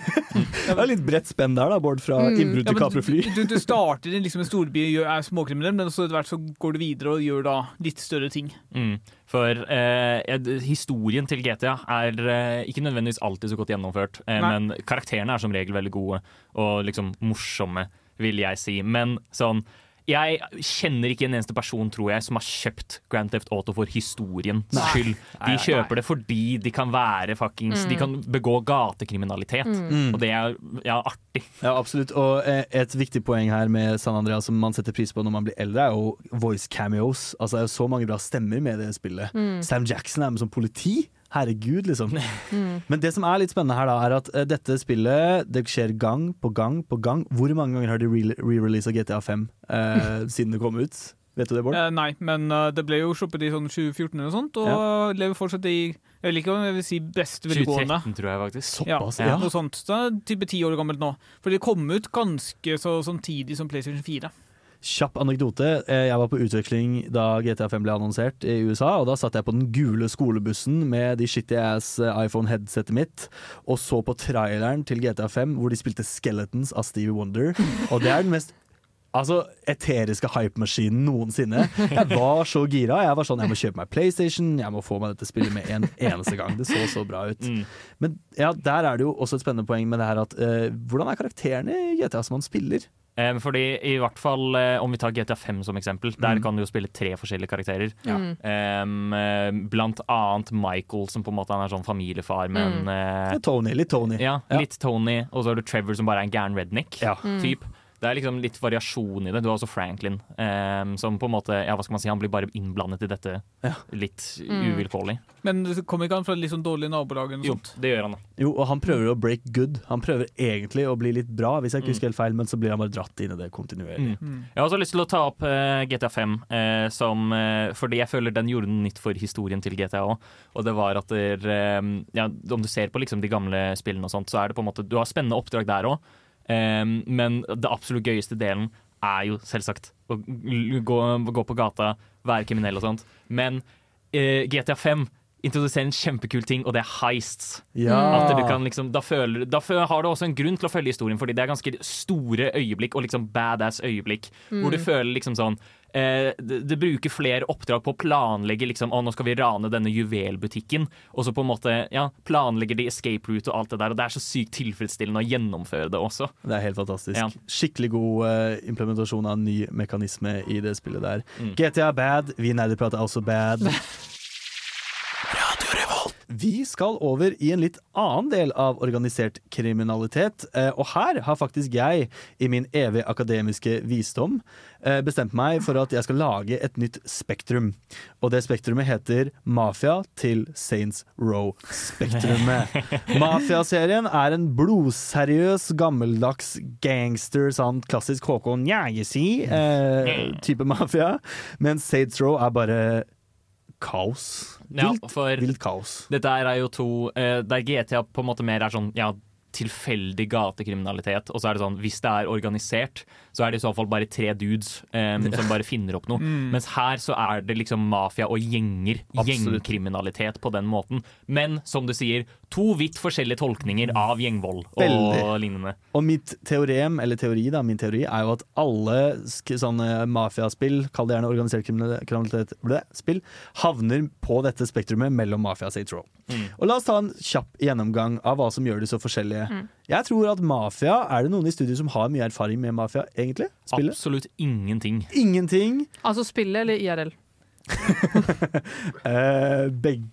Det er litt bredt spenn der, da, Bård, fra innbrudd til men kapre fly. Du, du starter i liksom en storby og er småkriminell, men så etter hvert så går du videre og gjør da litt større ting. Mm. For eh, historien til GTA er eh, ikke nødvendigvis alltid så godt gjennomført, eh, men karakterene er som regel veldig gode og liksom morsomme, vil jeg si. Men sånn jeg kjenner ikke en eneste person tror jeg, som har kjøpt Grand Theft Auto for historiens skyld. De kjøper det fordi de kan være fuckings De kan begå gatekriminalitet. Og det er ja, artig. Ja, absolutt. Og eh, et viktig poeng her med San Andreas som man setter pris på når man blir eldre, er jo voice cameos. Altså, det er jo så mange bra stemmer med det spillet. Sam Jackson er med som politi. Herregud, liksom. <laughs> Men det som er litt spennende her, da, er at eh, dette spillet det skjer gang på gang på gang. Hvor mange ganger har de re- re-releasa GTA 5 eh, <laughs> siden det kom ut? Vet du det, Bård? Eh, nei, men uh, det ble jo sluppet i sånn 2014 eller noe sånt, og lever fortsatt i Jeg vil ikke om jeg vil si best velgående. 2013, tror jeg faktisk. Ja, Såpass, ja. ja. Noe sånt. Det er type ti år gammelt nå. For det kom ut ganske så samtidig som PlayStation 4. Kjapp anekdote. Eh, Jeg var på utveksling da GTA 5 ble annonsert i USA, og da satt jeg på den gule skolebussen med de shitty ass eh, iPhone-headsetet mitt, og så på traileren til GTA 5 hvor de spilte Skeletons av Stevie Wonder, <laughs> og det er den mest Altså, eteriske hypemaskinen noensinne. Jeg var så gira. Jeg var sånn, jeg må kjøpe meg PlayStation, jeg må få meg dette spillet med en eneste gang. Det så så bra ut. Mm. Men ja, der er det jo også et spennende poeng med det her at uh, hvordan er karakterene i GTA som man spiller? Eh, fordi i hvert fall eh, om vi tar GTA 5 som eksempel, der kan du jo spille tre forskjellige karakterer. Em, eh, blant annet Michael, som på en måte han er sånn familiefar, men er Tony, litt Tony. ja, litt Tony. Og så har du Trevor, som bare er en gæren redneck. Ja. Typ. Det er liksom litt variasjon i det. Du har også Franklin, um, som på en måte Ja, hva skal man si, han blir bare innblandet i dette Ja. litt uvilkårlig. Men kommer ikke han fra litt sånn dårlig nabolag Jo, sånt? det gjør han. da. Jo, og han prøver å break good. Han prøver egentlig å bli litt bra, hvis jeg ikke husker helt feil, men så blir han bare dratt inn i det kontinuerlig. Mm. Jeg har også lyst til å ta opp uh, GTA 5, uh, som, uh, fordi jeg føler den gjorde nytt for historien til GTA òg. Og det var at der, eh, ja, om du ser på liksom de gamle spillene og sånt, så er det på en måte Du har spennende oppdrag der òg, men det absolutt gøyeste delen er jo selvsagt å gå, gå på gata, være kriminell og sånt. Men uh, GTA 5 introduserer en kjempekul ting, og det er heists. Ja. At du kan liksom, da, føler, da har du også en grunn til å følge historien, fordi det er ganske store øyeblikk, og liksom badass øyeblikk, hvor du føler liksom sånn eh, det, det bruker flere oppdrag på å planlegge liksom, å nå skal vi rane denne juvelbutikken, og så på en måte ja, planlegger de escape route og alt det der, og det er så sykt tilfredsstillende å gjennomføre det også. Det er helt fantastisk. Ja. Skikkelig god eh, implementasjon av en ny mekanisme i det spillet der. Mm. GTA er bad, vi nerdeprater er også bad. <laughs> Vi skal over i en litt annen del av organisert kriminalitet. eh, Og her har faktisk jeg, i min evig akademiske visdom, eh, bestemt meg for at jeg skal lage et nytt spektrum. Og det spektrumet heter Mafia til Saints Row-spektrumet. <laughs> Mafiaserien er en blodseriøs, gammeldags gangster, sånn klassisk Håkon Jægesi-type mafia. Mens Saints Row er bare kaos. Ja, Vilt, for vilt kaos. Dette er jo to eh, Der GTA på en måte mer er sånn ja, tilfeldig gatekriminalitet. Og så er det sånn, hvis det er organisert, så er det i så fall bare tre dudes um, <laughs> som bare finner opp noe. Mens her så er det liksom mafia og gjenger. Absolutt. Gjengkriminalitet på den måten. Men som du sier, to vidt forskjellige tolkninger av gjengvold og Veldig. lignende. Og mitt teorem, eller teori da, min teori er jo at alle sk sånne mafiaspill, kall det gjerne organisert kriminalitet, ble, spill, havner på dette spektrumet mellom mafia og Saints Row. Og la oss ta en kjapp gjennomgang av hva som gjør de så forskjellige. Jeg tror at Mafia Er det noen i studio som har mye erfaring med Mafia, egentlig? Spillet? Absolutt ingenting. Ingenting. Altså spillet eller IRL? <laughs> Eh, begge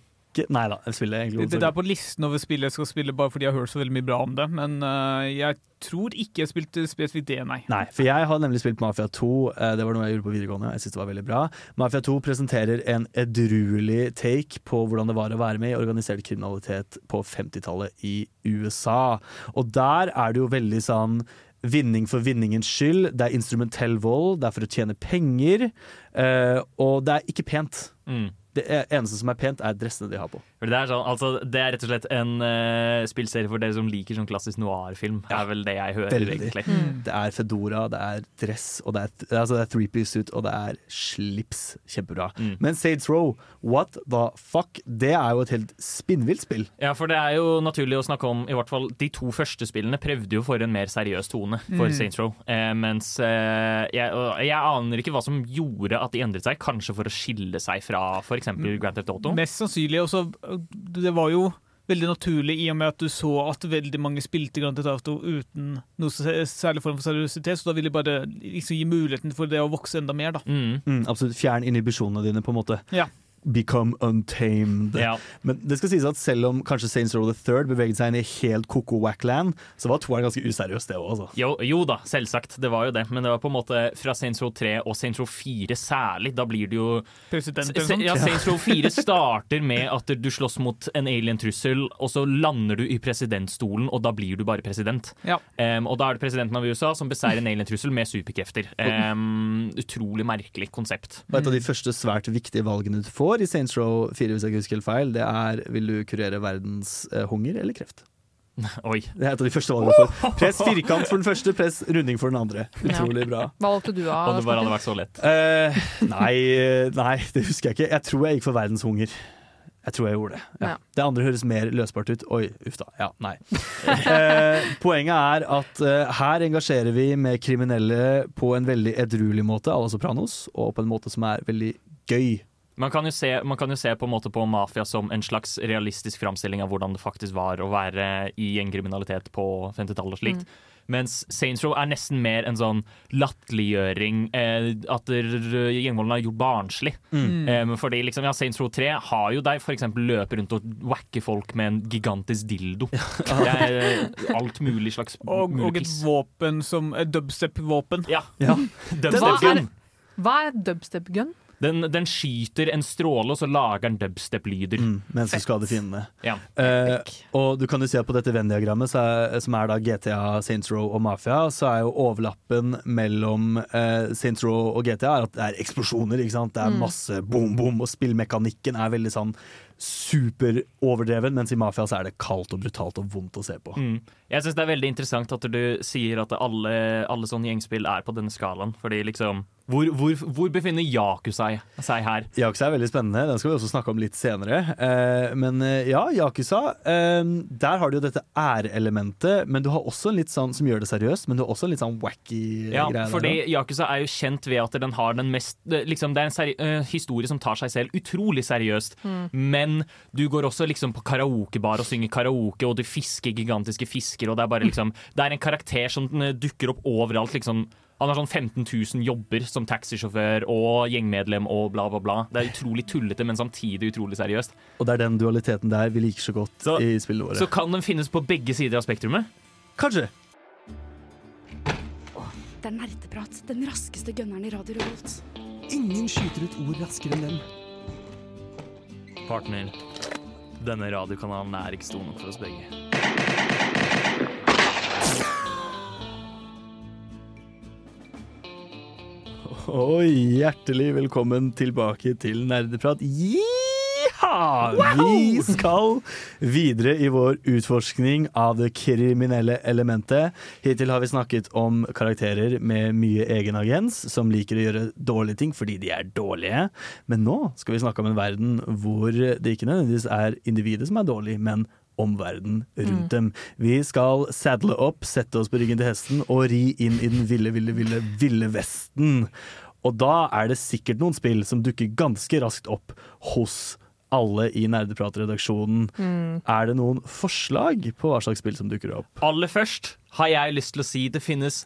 Nei da, spillet egentlig. Det, det er på listen over spill jeg skal spille, bare fordi jeg har hørt så veldig mye bra om det. Men uh, jeg tror ikke jeg spilte spesifikt det, nei. Nei, for jeg har nemlig spilt Mafia 2. eh, Det var noe jeg gjorde på videregående. Jeg synes det var veldig bra. Mafia 2 presenterer en edruelig take på hvordan det var å være med i organisert kriminalitet på 50-tallet i USA. Og der er det jo veldig sånn Vinning for vinningens skyld. Det er instrumentell vold, det er for å tjene penger. eh, og det er ikke pent. Mm. Det eneste som er pent, er dressene de har på. Det er, sånn, altså, det er rett og slett en uh, spillserie for dere som liker sånn klassisk noir-film. Ja, er vel det jeg hører, Veldig. egentlig. Det er Fedora, det er dress, og det er, altså det er three-piece suit, og det er slips. Kjempebra. Mm. Men Saints Row, what the fuck? Det er jo et helt spinnvilt spill. Ja, for det er jo naturlig å snakke om I hvert fall de to første spillene prøvde jo for en mer seriøs tone for Mm. Saints Row. Eh, mens eh, jeg, jeg aner ikke hva som gjorde at de endret seg. Kanskje for å skille seg fra f.eks. Grand Theft Auto. Mest sannsynlig. Også, det var jo veldig naturlig i og med at du så at veldig mange spilte Grand Theft Auto uten noe særlig form for seriøsitet, så da ville de bare liksom gi muligheten for det å vokse enda mer, da. Mm. Mm, absolutt. Fjern inhibisjonene dine, på en måte. Ja. Become untamed. Ja. Men det skal sies at selv om kanskje Saints Row the Third beveget seg inn i helt koko wackland, så var toeren ganske useriøs, det òg, altså. Jo, jo da, selvsagt. Det var jo det. Men det var på en måte fra Saints Row 3 og Saints Row 4 særlig. Da blir det jo. Ja, Saints Row 4 <laughs> starter med at du slåss mot en alien-trussel, og så lander du i presidentstolen, og da blir du bare president. Ja. Um, og da er det presidenten av USA som beseirer en alien-trussel med superkrefter. Um, utrolig merkelig konsept. Og et av de første svært viktige valgene du får i Saints Row 4, hvis jeg ikke husker helt feil, det er vil du kurere verdens eh, hunger eller kreft. <laughs> Oi. Det er et av de første valgene for. Press firkant for den første, press runding for den andre. Utrolig bra. Hva valgte du av? Om det bare hadde vært så lett. Uh, nei, eh, nei, det husker jeg ikke. Jeg tror jeg gikk for verdens hunger. Jeg tror jeg gjorde det. Ja. Ja. Det andre høres mer løsbart ut. Oi, uff da. Ja, nei. Eh, poenget er at eh, her engasjerer vi med kriminelle på en veldig edruelig måte, à la Sopranos, og på en måte som er veldig gøy. Man kan, jo se, man kan jo se på en måte på mafia som en slags realistisk framstilling av hvordan det faktisk var å være i gjengkriminalitet på 50-tallet og slikt. Mens Saints Row er nesten mer en sånn latterliggjøring. Eh, at gjengvoldene er gjort barnslig. Mm. Eh, fordi liksom, ja, Saints Row 3 har jo deg f.eks. løpe rundt og wacke folk med en gigantisk dildo. Det er eh, alt mulig slags <laughs> Og, og et våpen som dubstep-våpen. Ja. Ja. <laughs> Dubstep Hva er, hva er dubstep gun? Den, den skyter en stråle, og så lager den dubstep-lyder. Mm, mens du skader fiendene. Ja. Uh, og du kan jo se på dette Venn-diagrammet, som er da GTA, Saints Row og Mafia, så er jo overlappen mellom uh, Saints Row og GTA er at det er eksplosjoner. ikke sant? Det er masse boom, boom, og spillmekanikken er veldig sånn superoverdreven, mens i Mafia så er det kaldt og brutalt og vondt å se på. Mm. Jeg syns det er veldig interessant at du sier at alle, alle sånne gjengspill er på denne skalaen. Fordi liksom Hvor, hvor, hvor befinner Yakuza seg her? Yakuza er veldig spennende, den skal vi også snakke om litt senere. Eh, men eh, ja, Yakuza, eh, der har du jo dette æreelementet, men du har også en litt sånn som gjør det seriøst, men du har også en litt sånn wacky Ja, greie. fordi der, Yakuza er jo kjent ved at den har den mest liksom, Det er en seri eh, historie som tar seg selv utrolig seriøst, men du går også liksom på karaokebar og synger karaoke, og du fisker gigantiske fisker, og det er bare liksom Det er en karakter som eh, dukker opp overalt, liksom. Han har sånn 15 000 jobber som taxisjåfør og gjengmedlem og bla, bla, bla. Det er utrolig tullete, men samtidig utrolig seriøst. Og det er den dualiteten der vi liker så godt Så- i spillene våre. Så kan den finnes på begge sider av spektrumet. Kanskje. Det er nerdeprat, den raskeste gunneren i Radio Revolt. Ingen skyter ut ord raskere enn dem. Partner, denne radiokanalen er ikke stor nok for oss begge. Og hjertelig velkommen tilbake til Nerdeprat. Jiha! Vi skal videre i vår utforskning av det kriminelle elementet. Hittil har vi snakket om karakterer med mye egen agens, som liker å gjøre dårlige ting fordi de er dårlige. Men nå skal vi snakke om en verden hvor det ikke nødvendigvis er individet som er dårlig, men omverdenen rundt dem. Vi skal saddle opp, sette oss på ryggen til hesten og ri inn i den ville, ville, ville, ville vesten. Og da er det sikkert noen spill som dukker ganske raskt opp hos alle i Nerdeprat-redaksjonen. Mm. Er det noen forslag på hva slags spill som dukker opp? Aller først har jeg lyst til å si det finnes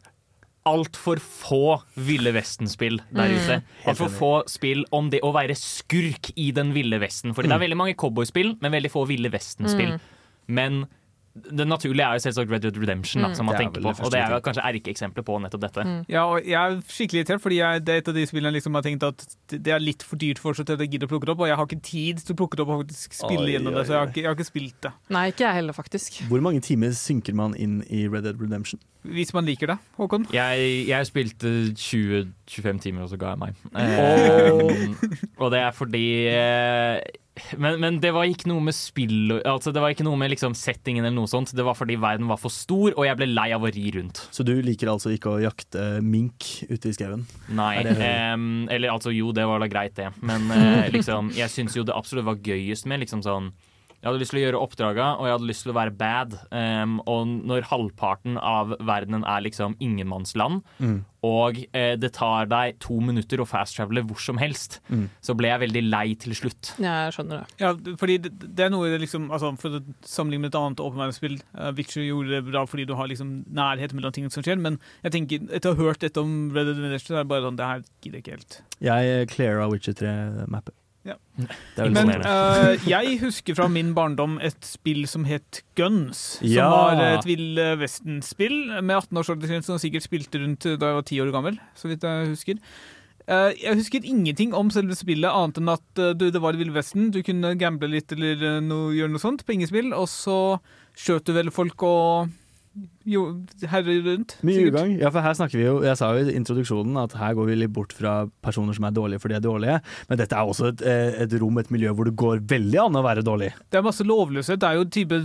altfor få Ville Vesten-spill der Mm. ute. Altfor få spill om det å være skurk i den Ville Vesten. Fordi det er veldig mange cowboyspill, men veldig få Ville Vesten-spill. Mm. Men det naturlige er jo selvsagt Red Dead Redemption, da, Mm. som man er tenker på. Og det er jo kanskje erkeeksempler på nettopp dette. Mm. Ja, og jeg er skikkelig irritert, fordi jeg, det er et av de spillene jeg liksom har tenkt at det er litt for dyrt for oss til at jeg gidder å plukke det opp, og jeg har ikke tid til å plukke det opp og faktisk spille Oi, gjennom oi, det, så jeg har, ikke, jeg har ikke spilt det. Nei, ikke jeg heller, faktisk. Hvor mange timer synker man inn i Red Dead Redemption? Hvis man liker det, Håkon. Jeg, jeg spilte 20-25 timer, og så ga jeg meg. Eh, og det er fordi eh, men, men det var ikke noe med spill altså Det var ikke noe med liksom settingen eller noe sånt. Det var fordi verden var for stor, og jeg ble lei av å ri rundt. Så du liker altså ikke å jakte mink ute i skauen? Nei. Eh, eller altså, jo, det var da greit, det. Men eh, liksom, jeg syns jo det absolutt var gøyest med liksom sånn Jeg hadde lyst til å gjøre oppdraga, og jeg hadde lyst til å være bad. Um, og når halvparten av verdenen er liksom ingenmannsland, Mm. og eh, det tar deg to minutter å fast-travele hvor som helst, Mm. så ble jeg veldig lei til slutt. Jeg skjønner det. Ja, fordi det, det er noe det liksom altså For å sammenligne med et annet åpenverdensspill. uh, Witcher gjorde det bra fordi du har liksom nærhet mellom tingene som skjer, men jeg tenker, etter å ha hørt dette om Red Dead Redemption, så er det bare sånn Det her gidder jeg ikke helt. Jeg cleara Witcher 3-mappet. Ja. Men eh, jeg husker fra min barndom et spill som het Guns. Som Ja. var et Ville Vesten-spill med 18-årsaldersgrense, som sikkert spilte rundt da jeg var ti år gammel. Så vidt jeg husker. Uh, jeg husker ingenting om selve spillet, annet enn at uh, du, det var Ville Vesten. Du kunne gamble litt eller no, gjøre noe sånt. Pengespill. Og så skjøt du vel folk og jo, her rundt. Mye sikkert. ugagn. Ja, for her snakker vi jo Jeg sa jo i introduksjonen at her går vi litt bort fra personer som er dårlige fordi de er dårlige, men dette er også et, eh, et rom, et miljø hvor det går veldig an å være dårlig. Det er masse lovløshet. Det er jo type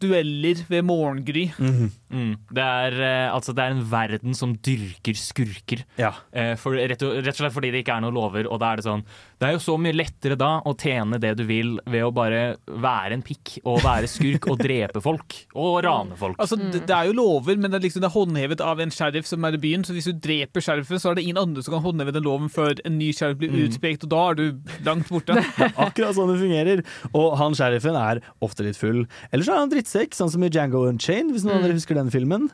dueller ved morgengry. Mm. Det, er, eh, altså, det er en verden som dyrker skurker. Ja. Eh, for, rett, og, rett og slett fordi det ikke er noen lover. Og da er det sånn Det er jo så mye lettere da å tjene det du vil ved å bare være en pikk og være skurk og <laughs> drepe folk. Og rane folk. Altså, det, det er jo lover, men det er, liksom, det er håndhevet av en sheriff som er i byen. Så hvis du dreper sheriffen, så er det ingen andre som kan håndheve den loven før en ny sheriff blir Mm. utpekt, og da er du langt borte. <laughs> Akkurat sånn det fungerer. Og han sheriffen er ofte litt full. Eller så er han drittsekk, sånn som i Django Unchained, hvis noen av dere husker den filmen.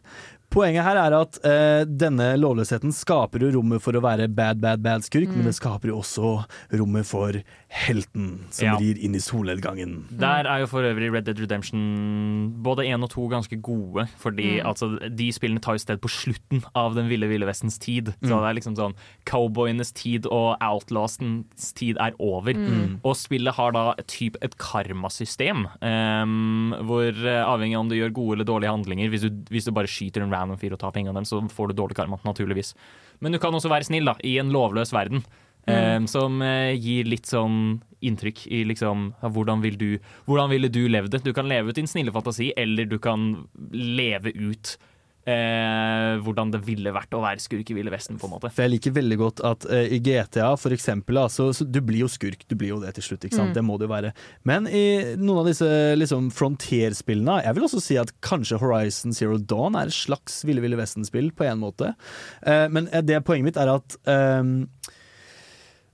Poenget her er at eh, denne lovløsheten skaper jo rommet for å være bad, bad, bad skurk, men det skaper jo også rommet for helten som Ja. rir inn i solnedgangen. Der er jo for øvrig Red Dead Redemption både én og to ganske gode. Fordi altså, de spillene tar jo sted på slutten av den ville ville vestens tid. Så det er liksom sånn cowboyenes tid og outlastens tid er over. Og spillet har da et, typ, et karmasystem. um, hvor eh, avhengig av om du gjør gode eller dårlige handlinger Hvis du, hvis du bare skyter en random fyr og ta pengene deres, så får du dårlig karma, naturligvis. Men du kan også være snill, da, i en lovløs verden. Eh, som uh, gir litt sånn inntrykk i liksom ja, hvordan, vil du, hvordan ville du levd det? Du kan leve ut din snille fantasi, eller du kan leve ut eh, hvordan det ville vært å være skurk i Ville Vesten, på en måte. For jeg liker veldig godt at eh, i GTA for eksempel, da, så, så du blir jo skurk, du blir jo det til slutt, ikke sant? Det må det jo være. Men i noen av disse liksom Frontier-spillene, jeg vil også si at kanskje Horizon Zero Dawn er et slags Ville Ville Vesten-spill på en måte. Eh, men eh, det poenget mitt er at ehm,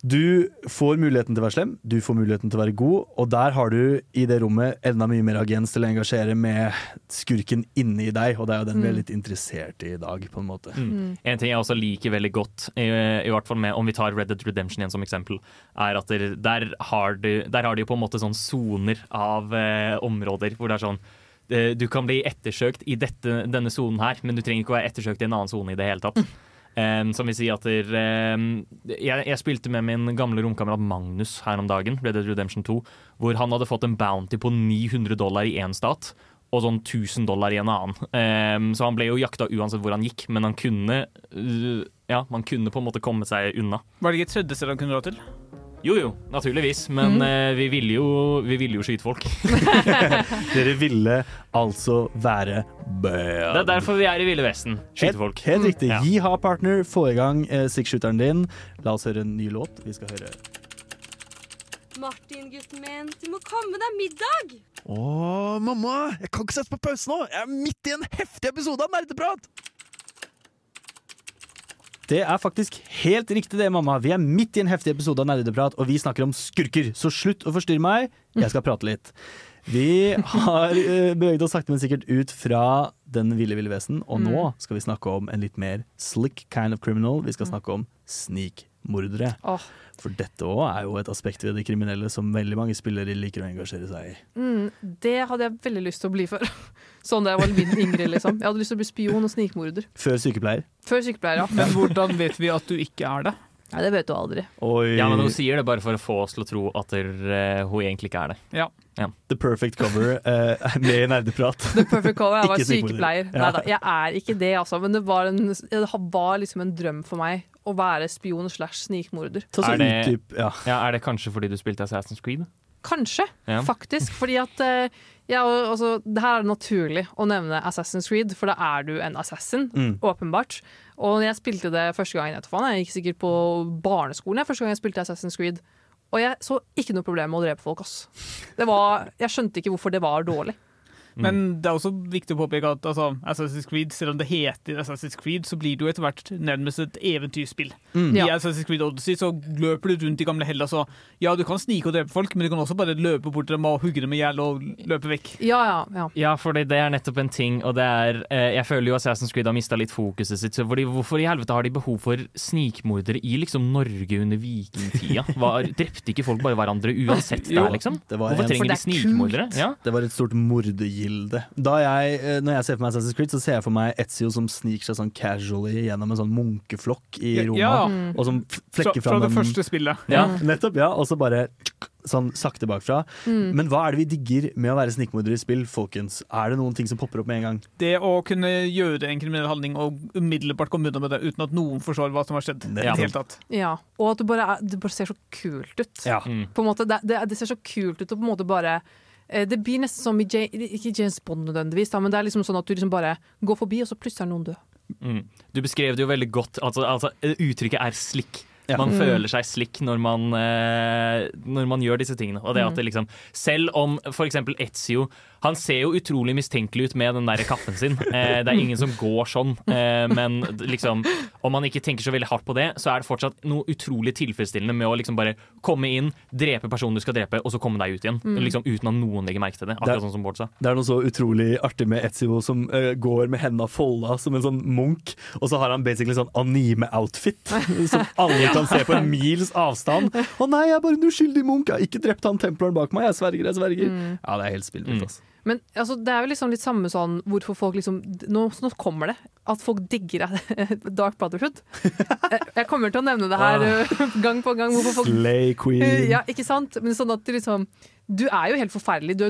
du får muligheten til å være slem, du får muligheten til å være god, og der har du i det rommet enda mye mer agens til å engasjere med skurken inni deg, og det er jo den vi er litt interessert i i dag, på en måte. Mm. En ting jeg også liker veldig godt, i, i hvert fall med, om vi tar Red Dead Redemption igjen som eksempel, er at der, der, har, du, de jo på en måte sånn soner av eh, områder hvor det er sånn eh, du kan bli ettersøkt i dette, denne sonen her, men du trenger ikke å være ettersøkt i en annen sone i det hele tatt. Som vil si at der, jeg, jeg spilte med min gamle romkamerat Magnus her om dagen, Red Dead Redemption 2, hvor han hadde fått en bounty på 900 dollar i én stat. Og sånn 1000 dollar i en annen. Så han ble jo jakta uansett hvor han gikk, men han kunne uh, Ja, man kunne på en måte komme seg unna. Var det ikke et tredje sted han kunne dra til? Jo jo, naturligvis, men uh, vi ville jo, vi ville jo skyte folk. <laughs> Dere ville altså være Det er derfor vi er i Ville Vesten. Skyte folk. Helt, helt riktig. Ja. Gi ha, partner. Få i gang eh, sixshooteren din. La oss høre en ny låt. Vi skal høre Martin, gutten min, du må komme deg middag! Å, mamma! Jeg kan ikke sette på pause nå! Jeg er midt i en heftig episode av Nerdeprat! Det er faktisk helt riktig det, mamma. Vi er midt i en heftig episode av Nerdeprat, og vi snakker om skurker. Så slutt å forstyrre meg. Jeg skal prate litt. Vi har eh, beveget oss sakte, men sikkert ut fra Den ville ville vesen, og nå skal vi snakke om en litt mer slick kind of criminal. Vi skal snakke om snikmordere. Oh. For dette òg er jo et aspekt ved det kriminelle som veldig mange spillere liker å engasjere seg i. Mm, det hadde jeg veldig lyst til å bli før. <laughs> Sånn da jeg var litt yngre, liksom. Jeg hadde lyst til å bli spion og snikmorder. Før sykepleier. Før sykepleier, ja. Men hvordan vet vi at du ikke er det? Nei, det vet du aldri. Oi. Ja, men Hun sier det bare for å få oss til å tro at der, eh, hun egentlig ikke er det. Ja. The perfect cover <laughs> eh, med i nerdeprat. The perfect cover. Jeg var sykepleier. Ja. Neida, jeg er ikke det, altså. Men det var, en, det var liksom en drøm for meg å være spion slash snikmorder. Er det- Ja. Ja, Er det kanskje fordi du spilte Assassin's Creed? Kanskje, Ja. faktisk. Fordi at uh, ja, altså, det her er naturlig å nevne Assassin's Creed, for da er du en assassin, Mm. åpenbart. Og jeg spilte det første gang, jeg, vet faen, jeg gikk sikkert på barneskolen jeg, første gang jeg spilte Assassin's Creed. Og jeg så ikke noe problem med å drepe folk. Ass. Var, jeg skjønte ikke hvorfor det var dårlig. Men det er også viktig å påpeke at altså, Assassin's Creed, selv om det heter Assassin's Creed, så blir det jo etter hvert nærmest et eventyrspill. Mm. Ja. I Assassin's Creed Odyssey så løper du rundt i gamle Hellas og ja, du kan snike og drepe folk, men du kan også bare løpe bort til dem og hugge dem i hjel og løpe vekk. Ja, ja, ja. Ja, for det er nettopp en ting, og det er eh, Jeg føler jo Assassin's Creed har mista litt fokuset sitt. Så fordi, hvorfor i helvete har de behov for snikmordere i liksom Norge under vikingtida? <laughs> Var, drepte ikke folk bare hverandre uansett der, liksom? Hvorfor trenger de er snikmordere? Ja. Det var et stort mordegilde. Da jeg, eh, når jeg ser for meg Assassin's Creed, så ser jeg for meg Etzio som sniker seg sånn casually gjennom en sånn munkeflokk i Roma. Ja, Mm. Og som flekker fra, fra det en første spillet. Ja, nettopp. ja Og så bare sånn sakte bakfra. Mm. Men hva er det vi digger med å være snikmorder i spill, folkens? Er det noen ting som popper opp med en gang? Det å kunne gjøre en kriminell handling og umiddelbart komme unna med det uten at noen forstår hva som har skjedd. Det- ja. helt tatt. ja. Og at det bare, er, det bare ser så kult ut. Ja. Mm. På en måte, det, det, det ser så kult ut å på en måte bare Det blir nesten som i ikke James Bond nødvendigvis, da, men det er liksom sånn at du liksom bare går forbi, og så plutselig er noen død. Mm. Du beskrev det jo veldig godt. Altså, altså, uttrykket er slick. Ja. Man Mm. føler seg slick når man, eh, når man gjør disse tingene. Og det at det liksom, selv om f.eks. Etzio Han ser jo utrolig mistenkelig ut med den der kappen sin. Eh, det er ingen som går sånn. Eh, men liksom, om man ikke tenker så veldig hardt på det, så er det fortsatt noe utrolig tilfredsstillende med å liksom bare komme inn, drepe personen du skal drepe, og så komme deg ut igjen. Liksom Uten at noen legger merke til det. Det er- Akkurat sånn som Bård sa. Det er noe så utrolig artig med Etzio som uh, går med hendene folda som en sånn munk, og så har han basically sånn anime-outfit <laughs> som alle kan se på en mils avstand. Å nei, jeg er bare en uskyldig munk, jeg har ikke drept han templeren bak meg, jeg sverger, jeg sverger. Ja, det er helt spillvilt, Mm. Men altså, det er jo liksom litt samme sånn hvorfor folk liksom Nå, nå kommer det. At folk digger <laughs> Dark Brotherhood. <laughs> Jeg kommer til å nevne det her uh, <laughs> gang på gang. Folk Slay queen. Ja, ikke sant? Men sånn at du liksom Du er jo helt forferdelig. Du,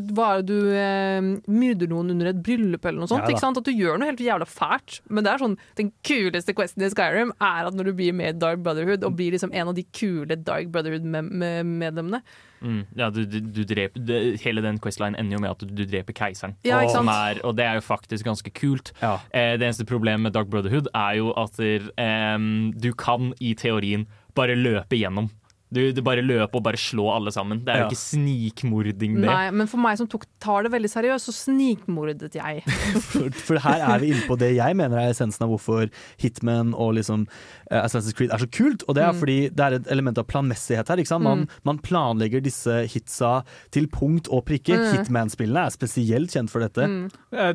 du eh, myrder noen under et bryllup eller noe sånt. Ja ikke sant? At du gjør noe helt jævla fælt. Men det er sånn den kuleste questen i Skyrim er at når du blir med i Dark Brotherhood, og blir liksom en av de kule Dark Brotherhood-medlemmene. Mm, ja, du, du, du dreper, det, hele den questline ender jo med at du, du dreper keiseren. Ja, ikke er, og det er jo faktisk ganske kult. Ja. Eh, det eneste problemet med Dark Brotherhood er jo at der, eh, du kan i teorien bare løpe gjennom. Du, du bare løper og bare slår alle sammen. Det er jo ikke snikmording, det. Nei, men for meg som tok, tar det veldig seriøst, så snikmordet jeg. <laughs> For, for her er vi inne på det jeg mener er essensen av hvorfor Hitman og liksom uh, Assassin's Creed er så kult. Og det er Mm. fordi det er et element av planmessighet her. Ikke sant? Man, man planlegger disse hitsa til punkt og prikke. Mm. Hitman-spillene er spesielt kjent for dette. Mm. Eh,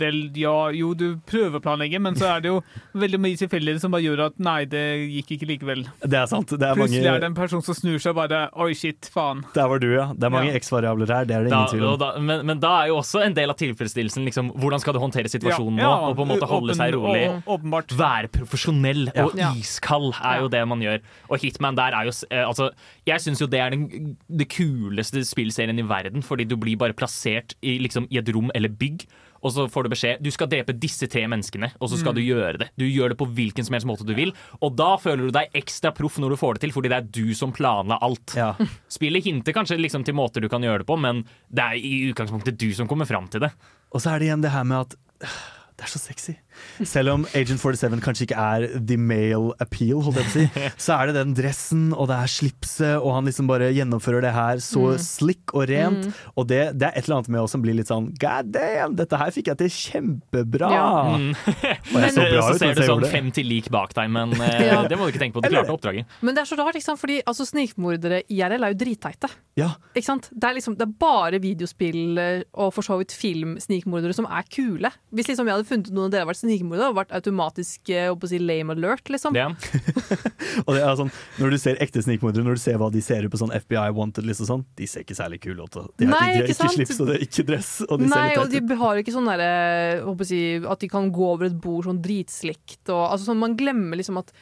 Vel, ja, jo, du prøver å planlegge, men så er det jo veldig mye tilfeldigheter som bare gjør at nei, det gikk ikke likevel. Det er sant. Det er Plutselig mange, er det en person som snur seg bare Oi, shit, faen. Der var du, ja. Det er mange Ja. X-variabler her. Det er det Da, ingen tvil om. da, men, men da er jo også en del av tilfredsstillelsen liksom, hvordan skal du håndtere situasjonen Ja, ja, nå, og på en måte holde seg rolig. Åpenbart. Være profesjonell Ja. og iskald er jo det man gjør. Og Hitman der er jo eh, Altså, jeg syns jo det er den, det kuleste spillserien i verden, fordi du blir bare plassert i, liksom, i et rom eller bygg. Og så får du beskjed du skal drepe disse tre menneskene, og så skal du gjøre det. Du gjør det på hvilken som helst måte du vil. Og da føler du deg ekstra proff når du får det til, fordi det er du som planla alt. Ja. <laughs> Spillet hinter kanskje liksom til måter du kan gjøre det på, men det er i utgangspunktet du som kommer fram til det. Og så er det igjen det her med at <sighs> Det er så sexy. Selv om Agent 47 kanskje ikke er the male appeal, holdt jeg på å si, <laughs> så er det den dressen og det er slipset, og han liksom bare gjennomfører det her så Mm. slick og rent. Mm. Og det, det er et eller annet med oss som blir litt sånn God damn, dette her fikk jeg til kjempebra! Ja. Mm. Og jeg så <laughs> bra så ut ser mens du jeg sånn gjorde det. 50 lik bak deg, men <laughs> eh, Ja. det må du ikke tenke på. Du klarte oppdraget. Men det er så rart, ikke sant? fordi altså, snikmordere IRL er jo dritteite. Ja. Ikke sant? Det, er liksom, det er bare videospill eh, og for så vidt film-snikmordere som er kule. Hvis liksom jeg hadde funnet noen av dere vært snikmordere, hadde det vært automatisk eh, si, lame alert, liksom. Yeah. <laughs> Og det er sånn, når du ser ekte snikmordere, når du ser hva de ser ut på sånn FBI wanted list og sånn, de ser ikke særlig kule ut. De, har- Nei, de har ikke ikke slips, og det er ikke dress. Og de Nei, ser og de har ikke sånn derre si, At de kan gå over et bord sånn dritslikt. Og, altså, sånn, man glemmer liksom at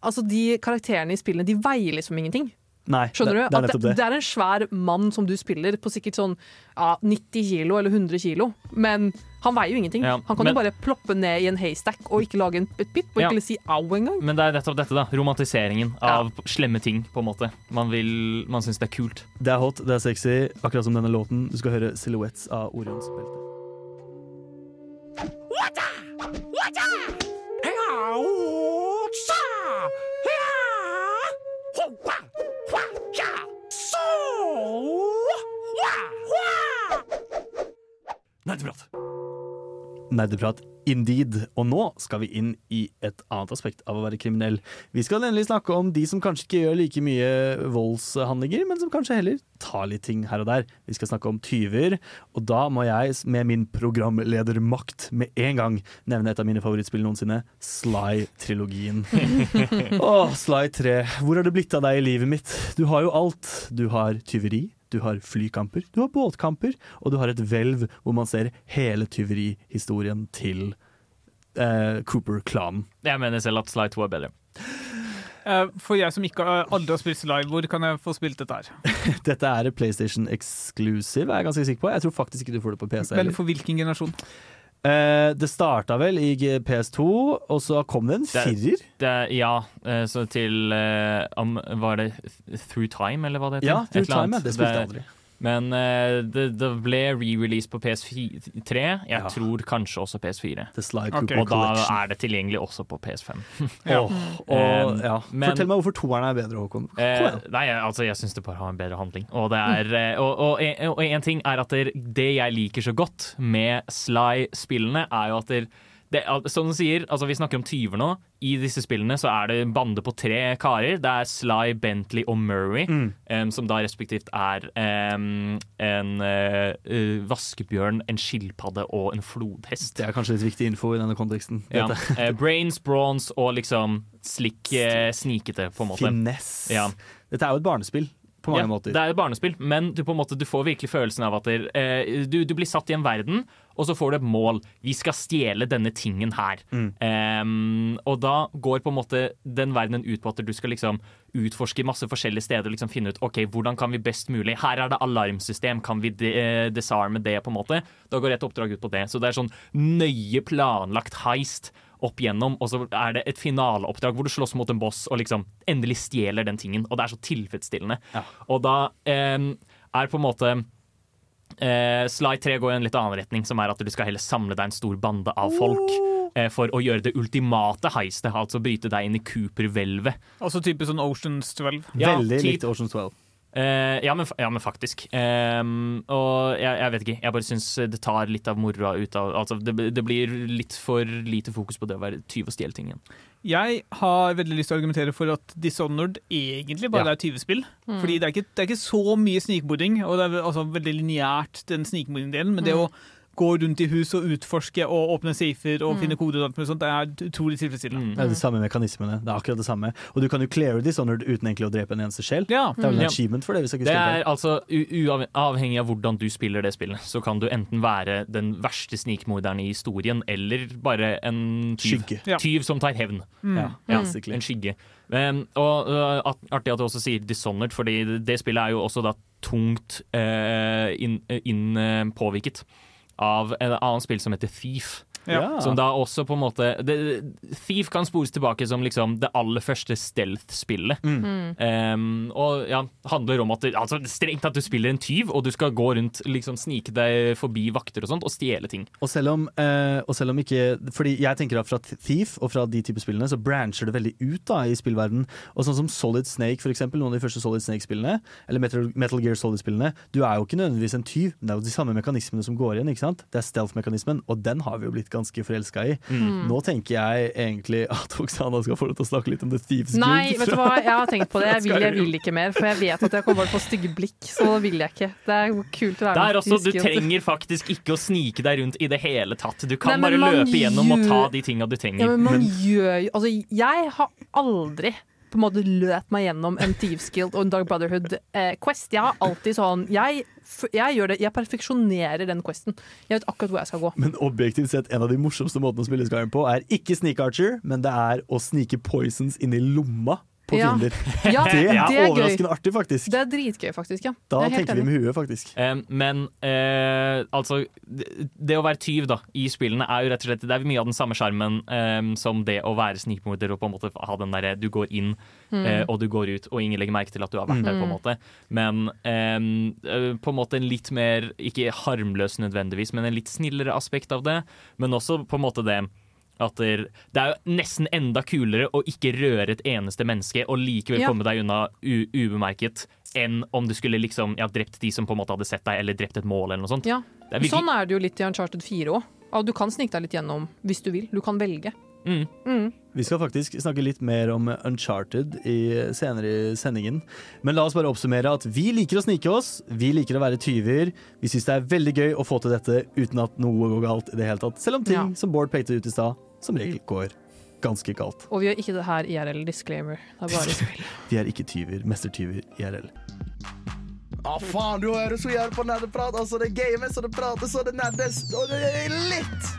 altså, de karakterene i spillene, de veier liksom ingenting. Nei, Skjønner det, du? det er det. det er en svær mann som du spiller på sikkert sånn ja, 90 kilo eller 100 kilo, men han veier jo ingenting. Ja, han kan men- jo bare ploppe ned i en haystack og ikke lage en, et pip, og Ja. ikke si au engang. Men det er nettopp dette, da. Romantiseringen av slemme ting, på en måte. Man, vil, man syns det er kult. Det er hot, det er sexy, akkurat som denne låten. Du skal høre 'Silhouettes' av Orions belte. Nerdeprat. Nerdeprat indeed. Og nå skal vi inn i et annet aspekt av å være kriminell. Vi skal endelig snakke om de som kanskje ikke gjør like mye voldshandlinger, men som kanskje heller tar litt ting her og der. Vi skal snakke om tyver, og da må jeg med min programledermakt med en gang nevne et av mine favorittspill noensinne, Sly-trilogien. <laughs> Åh, Sly 3. Hvor har det blitt av deg i livet mitt? Du har jo alt. Du har tyveri. Du har flykamper, du har båtkamper, og du har et hvelv hvor man ser hele tyverihistorien til eh, Cooper-klanen. Jeg mener selv at Sly 2 er bedre. Eh, For jeg som ikke aldri har spilt live, hvor kan jeg få spilt dette her? <laughs> Dette er PlayStation exclusive, er jeg ganske sikker på. Jeg tror faktisk ikke du får det på PC. Men for hvilken generasjon? Eh, det starta vel i PS2, og så kom det en firer. Ja, eh, så til um, Var det Through Time, eller hva det heter? Ja, Through Time, ja. Det spilte jeg aldri. Men uh, det, det ble re-release på PS3. Jeg Ja. tror kanskje også PS4. The Sly Ok. Og da er det tilgjengelig også på PS5. <laughs> Ja. oh, og, Um, ja. men- Fortell meg hvorfor toeren er bedre, Håkon. Kom Eh, nei, altså, jeg syns det bare har en bedre handling. Og, det er, eh, og, og en ting er at det, det jeg liker så godt med Sly-spillene, er jo at det, det, som du sier, altså vi snakker om tyver nå. I disse spillene så er det en bande på tre karer. Det er Sly, Bentley og Murray, Mm. um, som da respektivt er um, en eh, vaskebjørn, en skilpadde og en flodhest. Det er kanskje litt viktig info i denne konteksten. Ja. Eh, brains, brawns og liksom slik uh, snikete, på en måte. Finesse. Ja. Dette er jo et barnespill, på mange Ja, måter. Det er et barnespill, men du, måte, du får virkelig følelsen av at eh, du, du blir satt i en verden, og så får du et mål. Vi skal stjele denne tingen her. Mm. Um, og da går på en måte den verdenen ut på at du skal liksom utforske masse forskjellige steder og liksom finne ut ok, hvordan kan vi best mulig Her er det alarmsystem, kan vi de, eh, desarme det? på en måte? Da går et oppdrag ut på det. Så det er sånn nøye planlagt heist opp igjennom, og så er det et finaleoppdrag hvor du slåss mot en boss og liksom endelig stjeler den tingen. Og det er så tilfredsstillende. Ja. Og da eh, er på en måte Eh, Slide 3 går i en litt annen retning, som er at du skal heller samle deg en stor bande av folk eh, for å gjøre det ultimate heistet, altså bryte deg inn i Cooper-hvelvet. Altså type sånn Oceans 12. Ja, Veldig likt Oceans 12. Eh, ja, men, ja, men faktisk. Um, og jeg, jeg vet ikke, jeg bare syns det tar litt av moroa ut av Altså, det, det blir litt for lite fokus på det å være tyv og stjele ting igjen. Jeg har veldig lyst til å argumentere for at Dishonored egentlig bare Ja. er tyvespill. Mm. Fordi det er, ikke, det er ikke så mye snikmording, og det er altså veldig lineært, den snikmordingdelen. Men det Mm. å gå rundt i hus og utforske og åpne safer og Mm. finne koder og alt mulig sånt, det er utrolig tilfredsstillende. Mm. Det er de samme mekanismene. Det er akkurat det samme. Og du kan jo cleare Dishonored uten egentlig å drepe en eneste sjel. Ja. Det er vel en achievement for det, hvis jeg ikke Det er altså Uavhengig av hvordan du spiller det spillet, så kan du enten være den verste snikmorderen i historien, eller bare en tyv. Ja. Tyv som tar hevn. Mm. Ja, Ja, basically. en skygge. Um, og uh, artig at du også sier Dishonored, fordi det, det spillet er jo også da tungt uh, inn, inn, uh, påvirket av et annet spill som heter Thief. Ja. Som da også på en måte det, Thief kan spores tilbake som liksom det aller første stealth-spillet. Mm. Um, og ja, handler om at det, altså, strengt at du spiller en tyv, og du skal gå rundt, liksom snike deg forbi vakter og sånt, og stjele ting. Og selv om, eh, og selv om ikke Fordi jeg tenker at fra Thief og fra de type spillene så brancher det veldig ut da i spillverden. Og sånn som Solid Snake, for eksempel, noen av de første Solid Snake-spillene, eller Metal, Metal Gear Solid-spillene, du er jo ikke nødvendigvis en tyv, men det er jo de samme mekanismene som går igjen. ikke sant? Det er stealth-mekanismen, og den har vi jo blitt ganske forelska i. Mm. Nå tenker jeg egentlig at Oksana skal få lov til å snakke litt om The Thieves Guild. Nei, vet du hva, jeg har tenkt på det. Jeg <laughs> vil, jeg vil ikke mer, for jeg vet at jeg kommer bare til å få stygge blikk. Så det vil jeg ikke. Det er kult å være Der med. også, Du trenger faktisk ikke å snike deg rundt i det hele tatt. Du kan Nei, bare løpe gjennom og ta de tinga du trenger. Ja, men man gjør jo Altså, jeg har aldri på en måte løp meg gjennom en Thieves Guild og en Dark Brotherhood eh, Quest. Jeg har alltid sånn jeg, jeg gjør det, jeg perfeksjonerer den questen. Jeg vet akkurat hvor jeg skal gå. Men objektivt sett, en av de morsomste måtene å spille Skyrim på, er ikke sneak archer, men det er å snike poisons inn i lomma på Ja. fiender. <laughs> Ja, det det er gøy. overraskende artig, faktisk. Det er dritgøy, faktisk. ja. Da tenker enig. vi med huet, faktisk. Um, men eh, altså det, det å være tyv da i spillene er jo rett og slett Det er mye av den samme sjarmen um, som det å være snikmorder og på en måte ha den derre du går inn Mm. eh, og du går ut, og ingen legger merke til at du har vært der. på en Mm. måte Men um, eh, på en måte en litt mer, ikke harmløs nødvendigvis, men en litt snillere aspekt av det. Men også på en måte det at det det er jo nesten enda kulere å ikke røre et eneste menneske og likevel Ja. komme deg unna u ubemerket, enn om du skulle liksom ja, drept de som på en måte hadde sett deg, eller drept et mål eller noe sånt. Ja. Er virkelig- Sånn er det jo litt i Uncharted 4 òg. Du kan snike deg litt gjennom hvis du vil. Du kan velge. Mm. Mm. Vi skal faktisk snakke litt mer om Uncharted i, senere i sendingen. Men la oss bare oppsummere at vi liker å snike oss, vi liker å være tyver. Vi syns det er veldig gøy å få til dette uten at noe går galt i det hele tatt. Selv om ting Ja. som Bård pekte ut i stad, som regel går ganske galt. Og vi gjør ikke det her IRL disclaimer. Det er bare spill. <laughs> Vi er ikke tyver, mestertyver IRL. Ja, faen, du hører så jævlig på nerdeprat. Altså, det games, og det prates, og det nerdes, og det er litt.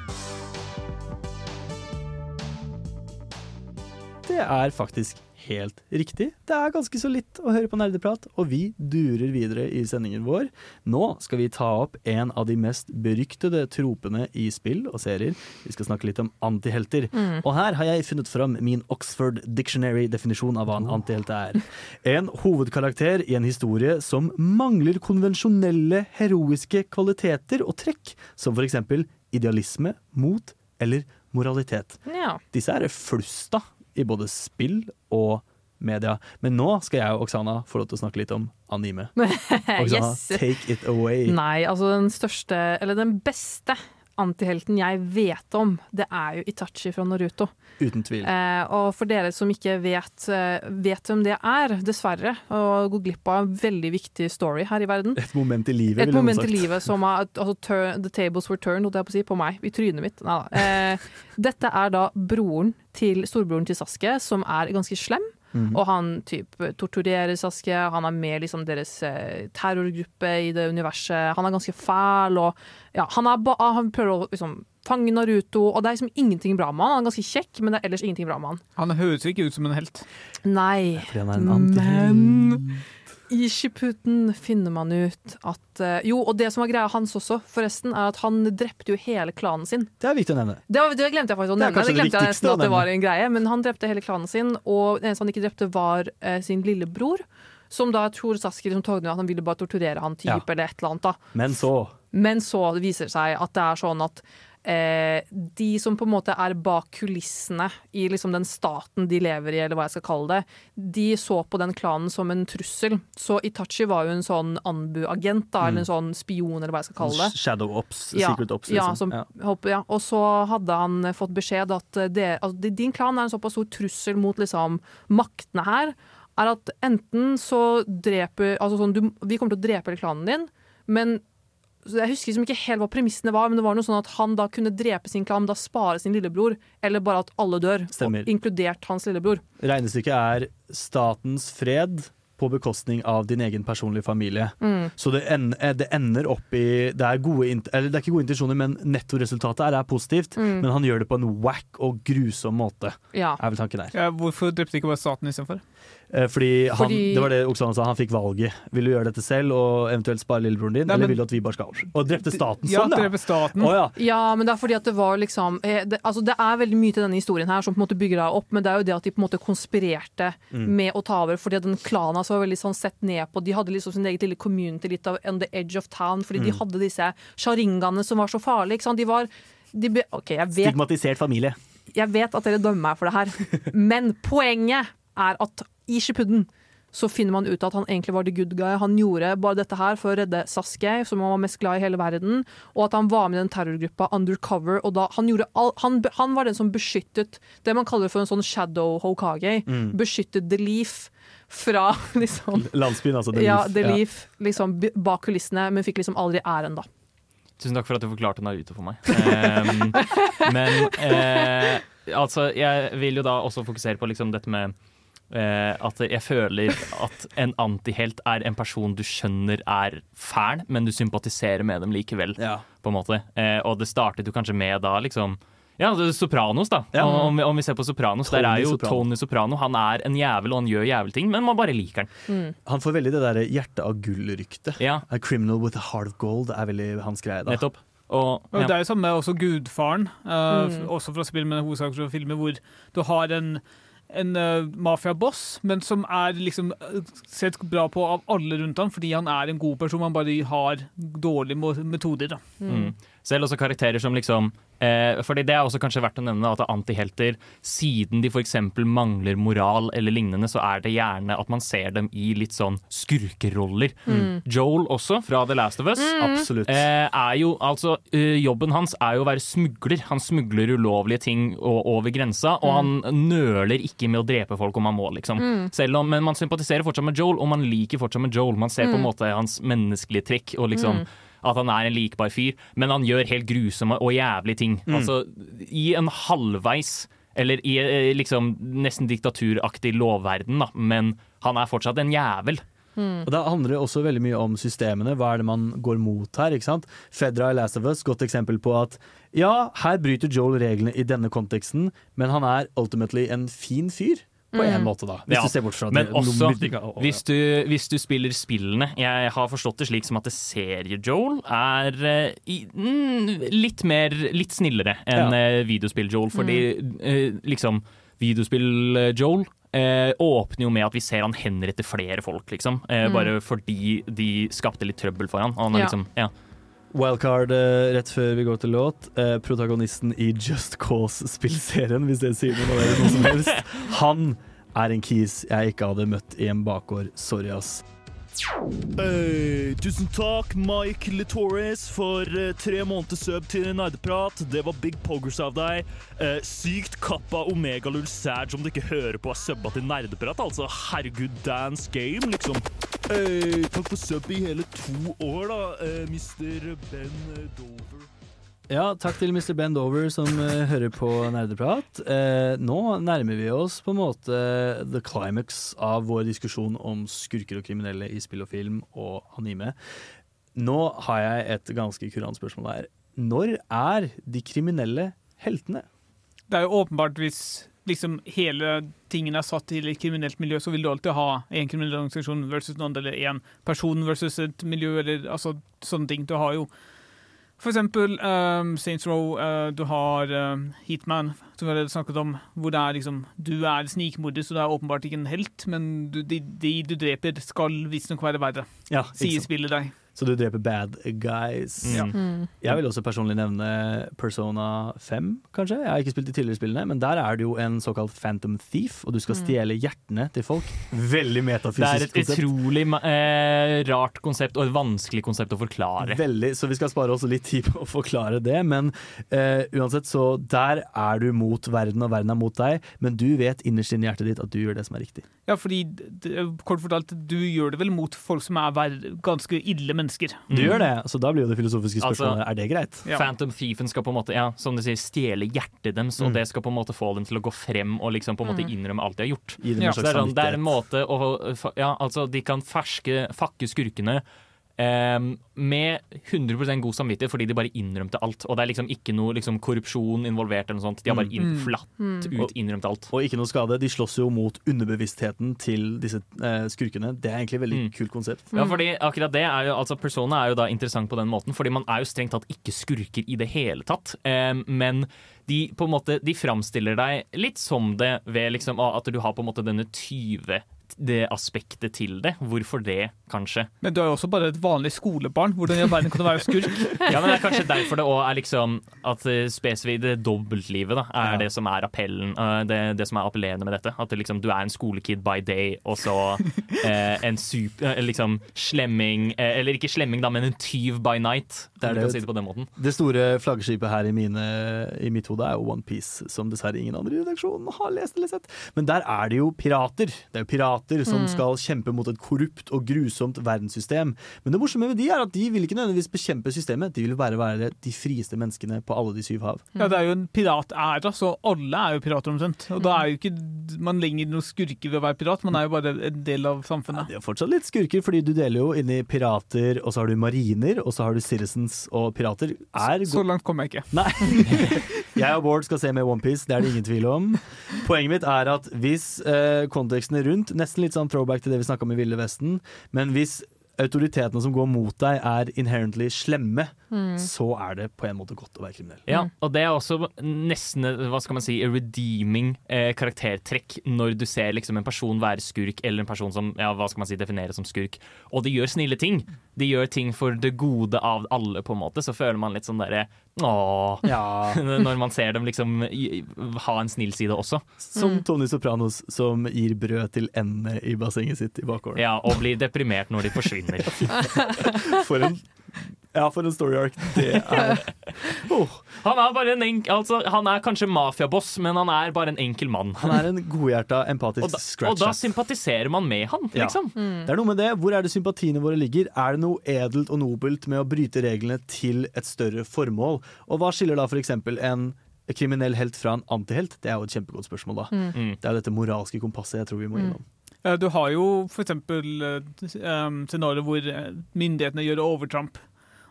Det er faktisk helt riktig. Det er ganske så litt å høre på nerdeprat, og vi durer videre i sendingen vår. Nå skal vi ta opp en av de mest beryktede tropene i spill og serier. Vi skal snakke litt om antihelter. Mm. Og her har jeg funnet fram min Oxford Dictionary-definisjon av hva en antihelt er. En hovedkarakter i en historie som mangler konvensjonelle heroiske kvaliteter og trekk, som for eksempel idealisme, mot eller moralitet. Ja. Disse er flust da, i både spill og media. Men nå skal jeg og Oksana få lov til å snakke litt om anime. <laughs> Oksana, yes. take it away. Nei, altså den største, eller den beste antihelten jeg vet om, det er jo Itachi fra Naruto. Uten tvil. Eh, og for dere som ikke vet, eh, vet hvem det er, dessverre, og går glipp av en veldig viktig story her i verden. Et moment i livet, Et moment i livet som er altså, turn, The tables were turned, holdt jeg på å si, på meg, i trynet mitt. Neida. Eh, dette er da broren til storebroren til Sasuke, som er ganske slem. Mhm. Og han typ torturerer Sasuke, han er med i liksom deres eh, terrorgruppe i det universet. Han er ganske fæl, og ja, han, er ba han prøver å liksom fange Naruto, og det er liksom ingenting bra med han. Han er ganske kjekk, men det er ellers ingenting bra med han. Han høres ikke ut som en helt. Nei, men i Shippuden finner man ut at eh, Jo, og det som var greia hans også, forresten, er at han drepte jo hele klanen sin. Det er viktig å nevne. Det, var, det glemte jeg faktisk å nevne. Det det glemte jeg nesten at det var en greie, men han drepte hele klanen sin, og det eneste han ikke drepte, var eh, sin lillebror. Som da tror Sasker liksom, tog at han ville bare torturere han type, Ja. eller et eller annet. da. Men så Men så viser det seg at det er sånn at eh, de som på en måte er bak kulissene i liksom den staten de lever i, eller hva jeg skal kalle det, de så på den klanen som en trussel. Så Itachi var jo en sånn Anbu-agent, da, eller en sånn spion, eller hva jeg skal kalle det. Shadow Ops, Ja, Secret Ops, Ja, liksom. som, Ja. ja. Og så hadde han fått beskjed at eh, det, altså, din klan er en såpass stor trussel mot liksom, maktene her, er at enten så dreper altså sånn, du, Vi kommer til å drepe klanen din, men jeg husker liksom ikke helt hva premissene var, men det var noe sånn at han da kunne drepe sin klan, men da spare sin lillebror, eller bare at alle dør, og, inkludert hans lillebror. Regnestykket er statens fred på bekostning av din egen personlige familie. Mm. Så det, en, eh, det ender opp i det er, gode, eller det er ikke gode intensjoner, men nettoresultatet er, er positivt. Mm. Men han gjør det på en wack og grusom måte, Ja. er vel tanken der. Ja, hvorfor drepte ikke bare staten istedenfor? Eh, Fordi, han, Fordi- det var det Oksana sa, han fikk valget. Vil du gjøre dette selv og eventuelt spare lillebroren din, Nei, eller men- vil du at vi bare skal Og drepte staten Ja, sånn, ja! staten. Oh, ja. Ja, men det er fordi at det var liksom eh, det, altså det er veldig mye til denne historien her som på en måte bygger deg opp, men det er jo det at de på en måte konspirerte Mm. med å ta over. Fordi den klanen som var veldig sånn sett ned på. De hadde liksom sin eget lille community litt av on the edge of town, fordi de Mm. hadde disse sharingaene som var så farlige. Ikke sant? De var de be, okay, jeg vet, Stigmatisert familie. jeg vet at dere dømmer meg for det her, <laughs> men poenget er at i Shippuden så finner man ut at han egentlig var the good guy. Han gjorde bare dette her for å redde Sasuke, som han var mest glad i hele verden, og at han var med i den terrorgruppa undercover. Og da, han, gjorde all, han, han var den som beskyttet det man kaller for en sånn shadow Hokage. Mm. Beskyttet The Leaf fra <laughs> liksom Landsbyen, altså. The Ja, Leaf. The Leaf liksom bak kulissene, men fikk liksom aldri æren, da. Tusen takk for at du forklarte Naruto for meg. um, <laughs> men eh, altså, jeg vil jo da også fokusere på liksom dette med eh, at jeg føler at en antihelt er en person du skjønner er fæl, men du sympatiserer med dem likevel. Ja. på en måte. Eh, og det startet jo kanskje med da liksom ja, det er Sopranos, da. Ja. Om, vi- om vi ser på Sopranos, der er jo Soprano. Tony Soprano Han er en jævel, og han gjør jævelting, men man bare liker han. Han får veldig det der hjerte av gull-ryktet. Ja, A criminal with a heart of gold er veldig hans greie. da. nettopp. Og, Og ja. Det er jo samme med også Gudfaren, uh, Mm. også fra spill, men hovedsaken fra filmer, hvor du har en, en uh, mafiaboss, men som er liksom eh, sett bra på av alle rundt ham, fordi han er en god person, han bare har dårlige metoder. Da. Mm. Selv også karakterer som liksom eh, Fordi det er også kanskje verdt å nevne at antihelter, siden de f.eks. mangler moral eller lignende, så er det gjerne at man ser dem i litt sånn skurkeroller. Joel også, fra The Last of Us. Absolutt. Eh, er jo, altså, eh, jobben hans er jo å være smugler. Han smugler ulovlige ting over grensa, og han nøler ikke med å drepe folk om han må, liksom. Selv om, men man sympatiserer fortsatt med Joel, og man liker fortsatt med Joel. Man ser på en måte hans menneskelige trekk, og liksom at han er en likbar fyr, men han gjør helt grusomme og jævlige ting. Altså, I en halvveis eller i eh, liksom nesten diktaturaktig lovverden, da, men han er fortsatt en jævel. Og Da handler det også veldig mye om systemene. Hva er det man går mot her? ikke sant? Fedra i Last of Us, godt eksempel på at ja, her bryter Joel reglene i denne konteksten, men han er ultimately en fin fyr. På en måte, da. Hvis Ja, du ser bort fra Men det også, mytika og- hvis du, hvis du spiller spillene Jeg har forstått det slik som at serie-Joel er eh, i, mm, litt mer Litt snillere enn Ja. eh, videospill-Joel, fordi eh, liksom Videospill-Joel eh, åpner jo med at vi ser han henretter flere folk, liksom. Eh, Bare fordi de skapte litt trøbbel for han. Og han er Ja. liksom, ja. Wildcard eh, rett før vi går til låt. Eh, protagonisten i Just Cause-spillserien, hvis det sier noe, noe som helst. <laughs> Han er en kis jeg ikke hadde møtt i en bakgård. Sorry, ass. Hey, tusen takk, Mike Litoris, for eh, tre måneder sub til Nerdeprat. Det var big poggers av deg. Eh, sykt kappa Omegalull Sag om du ikke hører på er subba til Nerdeprat. Altså, herregud, dance game, liksom. Hey, takk for sub i hele to år, da, eh, mister Ben Dover. Ja, takk til Mr. Ben Dover som uh, hører på Nerdeprat. Uh, nå nærmer vi oss på en måte the climax av vår diskusjon om skurker og kriminelle i spill og film og anime. Nå har jeg et ganske kurant spørsmål her. Når er de kriminelle heltene? Det er jo åpenbart hvis liksom hele tingen er satt til et kriminelt miljø, så vil du alltid ha en kriminell organisasjon versus noen, eller en person versus et miljø, eller altså sånne ting. Du har jo for eksempel um, Saints Row, uh, du har uh, Heatman, som vi har snakket om, hvor er liksom Du er snikmorder, så du er åpenbart ikke en helt, men du, de, de du dreper, skal visstnok være verre, Ja, sier spillet deg. Så du dreper bad guys. Ja. Mm. Jeg vil også personlig nevne Persona 5, kanskje. Jeg har ikke spilt de tidligere spillene, men der er det jo en såkalt Phantom Thief, og du skal stjele hjertene til folk. Veldig metafysisk konsept. Det er et konsept. utrolig eh, rart konsept, og et vanskelig konsept å forklare. Veldig, så vi skal spare oss litt tid på å forklare det. Men eh, uansett, så der er du mot verden, og verden er mot deg. Men du vet innerst inne i hjertet ditt at du gjør det som er riktig. Ja, fordi kort fortalt, du gjør det vel mot folk som er ganske ille mennesker. Du Mm. gjør det, så da blir jo det filosofiske Altså- spørsmålet er det greit. Ja. Phantom Thiefen skal på en måte, ja, som du sier, stjele hjertet deres, og Mm. det skal på en måte få dem til å gå frem og liksom på en måte innrømme alt de har gjort. Ja, Så det, er sånn, det er en måte å Ja, altså, de kan ferske, fakke skurkene med 100% god samvittighet fordi de bare innrømte alt. Og det er liksom ikke noe liksom, korrupsjon involvert eller noe sånt. De har bare inn, Mm. flatt Mm. ut innrømt alt. Og ikke noe skade. De slåss jo mot underbevisstheten til disse eh, skurkene. Det er egentlig et veldig Mm. kult konsept. Ja, fordi akkurat det er jo, altså Persona er jo da interessant på den måten, fordi man er jo strengt tatt ikke skurker i det hele tatt. Eh, men de på en måte, de framstiller deg litt som det ved liksom at du har på en måte denne tyve det aspektet til det. Hvorfor det, kanskje? Men du er jo også bare et vanlig skolebarn. Hvordan i all verden kan du være skurk? <laughs> Ja, men Det er kanskje derfor det òg er liksom at eh, spesifikt det dobbeltlivet da, er Ja. det som er appellen, eh, det, det som er appellerende med dette. At det liksom, du er en skolekid by day, og så <laughs> eh, en super, eh, liksom slemming eh, Eller ikke slemming, da, men en tyv by night. Det er det. si det på den måten. Det store flaggskipet her i, mine, i mitt hode er jo OnePiece, som dessverre ingen andre i redaksjonen har lest eller sett. Men der er det jo pirater. Det er jo pirater som Mm. skal kjempe mot et korrupt og grusomt verdenssystem. Men det morsomme med de er at de vil ikke nødvendigvis bekjempe systemet, de vil bare være de frieste menneskene på alle de syv hav. Ja, Det er jo en piratæra, så alle er jo pirater omtrent. Og da er jo ikke man lenger noen skurker ved å være pirat, man er jo bare en del av samfunnet. De er fortsatt litt skurker, fordi du deler jo inn i pirater, og så har du mariner, og så har du citizens, og pirater er Så langt kommer jeg ikke. Nei. <laughs> Jeg og Bård skal se med OnePiece, det er det ingen tvil om. Poenget mitt er at hvis eh, konteksten er rundt, nesten litt sånn throwback til det vi snakka om i Ville Vesten, men hvis autoritetene som går mot deg er inherently slemme, Mm. så er det på en måte godt å være kriminell. Ja, og det er også nesten hva skal man si, a redeeming eh, karaktertrekk når du ser liksom en person være skurk, eller en person som ja, hva skal man si, defineres som skurk. Og de gjør snille ting. De gjør ting for det gode av alle, på en måte. Så føler man litt sånn derre åh. Ja. <laughs> Når man ser dem liksom ha en snill side også. Som Tony Sopranos som gir brød til endene i bassenget sitt i bakgården. Ja, Og blir deprimert når de forsvinner. <laughs> For en, ja, for en story arc det er. <laughs> Oh, Han er bare en enk, altså, han er kanskje mafiaboss, men han er bare en enkel mann. han er en godhjerta, empatisk <laughs> Og da, og da sympatiserer man med han, Ja. liksom. Mm. Det er noe med det. Hvor er det sympatiene våre ligger? Er det noe edelt og nobelt med å bryte reglene til et større formål? Og hva skiller da f.eks. en kriminell helt fra en antihelt? Det er jo et kjempegodt spørsmål, da. Mm. Mm. Det er dette moralske kompasset jeg tror vi må innom. Mm. Du har jo for eksempel eh, um, scenarioer hvor eh, myndighetene gjør overtramp.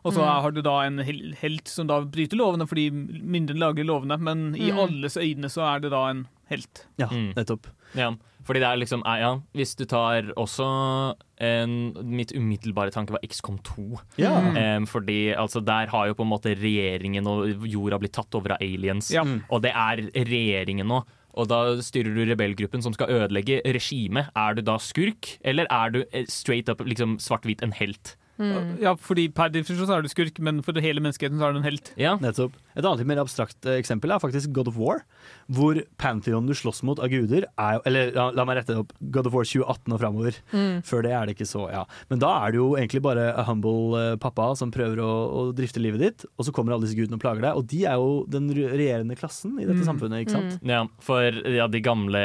Og så Mm. har du da en helt som da bryter lovene fordi myndighetene lager lovene, men i Mm. alles øyne så er det da en helt. Ja, Mm. nettopp. Ja, fordi det er liksom eh, ja, Hvis du tar også en, Mitt umiddelbare tanke var XCOM 2. Ja. Um, fordi altså, der har jo på en måte regjeringen og jorda blitt tatt over av aliens. Ja. Og det er regjeringen nå. Og da styrer du rebellgruppen som skal ødelegge regimet. Er du da skurk, eller er du eh, straight up liksom svart-hvit en helt? Mm. Ja, fordi per definisjon så er du skurk, men for hele menneskeheten så er du en helt. Ja, Nettopp. Et annet mer abstrakt eh, eksempel er faktisk God of War. Hvor Pantheon du slåss mot av guder, er Eller la, la meg rette det opp. God of War 2018 og framover. Mm. Før det er det ikke så, ja. Men da er det jo egentlig bare a humble eh, pappa som prøver å, å drifte livet ditt, og så kommer alle disse gudene og plager deg. Og de er jo den regjerende klassen i dette Mm. samfunnet, ikke sant? Ja, for ja, de gamle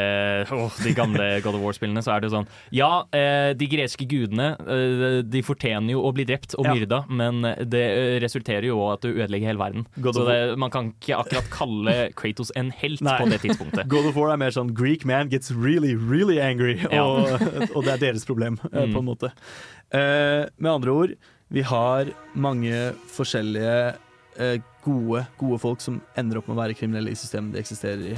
åh, De gamle <laughs> God of War-spillene så er det jo sånn Ja, eh, de greske gudene De fortjener jo å bli drept og Ja. myrda, men det resulterer jo òg at du ødelegger hele verden. God of of det, man kan ikke akkurat kalle Kratos en helt Nei. på det tidspunktet. <laughs> God of War er mer sånn Greek man gets really, really angry, Ja. og, og det er deres problem, Mm. på en måte. Uh, med andre ord, vi har mange forskjellige uh, gode, gode folk som ender opp med å være kriminelle i systemet de eksisterer i.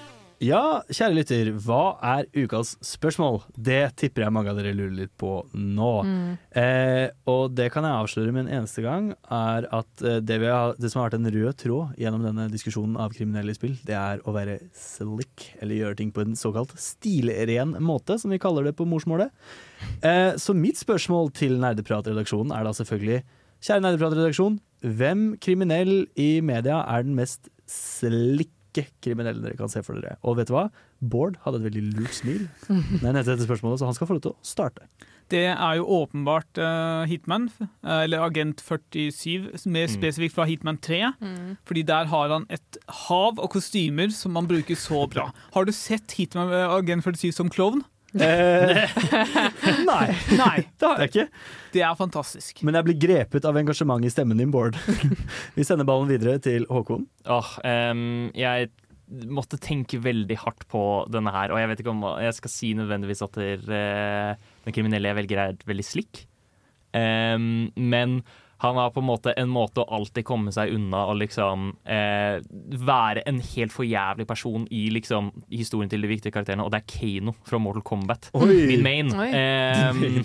Ja, kjære lytter, hva er ukas spørsmål? Det tipper jeg mange av dere lurer litt på nå. Mm. Eh, og det kan jeg avsløre med en eneste gang, er at eh, det, vi har, det som har vært en rød tråd gjennom denne diskusjonen av kriminelle spill, det er å være slick, eller gjøre ting på en såkalt stilren måte, som vi kaller det på morsmålet. Eh, så mitt spørsmål til Nerdeprat-redaksjonen er da selvfølgelig, kjære Nerdeprat-redaksjon, hvem kriminell i media er den mest slikke kriminelle dere kan se for dere? Og vet du hva? Bård hadde et veldig lurt smil <laughs> Nei, jeg dette spørsmålet, så han skal få lov til å starte. Det er jo åpenbart uh, Hitman, eh, eller Agent 47, mer Mm. spesifikt fra Hitman 3. Mm. Fordi der har han et hav av kostymer som man bruker så bra. <laughs> Har du sett Hitman uh, Agent 47 som klovn? Eh, <laughs> nei, Nei, det har jeg ikke. det er fantastisk. Men jeg blir grepet av engasjement i stemmen din, Bård. <laughs> Vi sender ballen videre til Håkon. Åh, um, jeg måtte tenke veldig hardt på denne her, og jeg vet ikke om jeg skal si nødvendigvis at der, uh, den kriminelle jeg velger er veldig slik. Um, men han har på en måte en måte å alltid komme seg unna og liksom eh, være en helt forjævlig person i liksom historien til de viktige karakterene, og det er Kano fra Mortal Kombat. Oi. Min main. Oi. Ehm,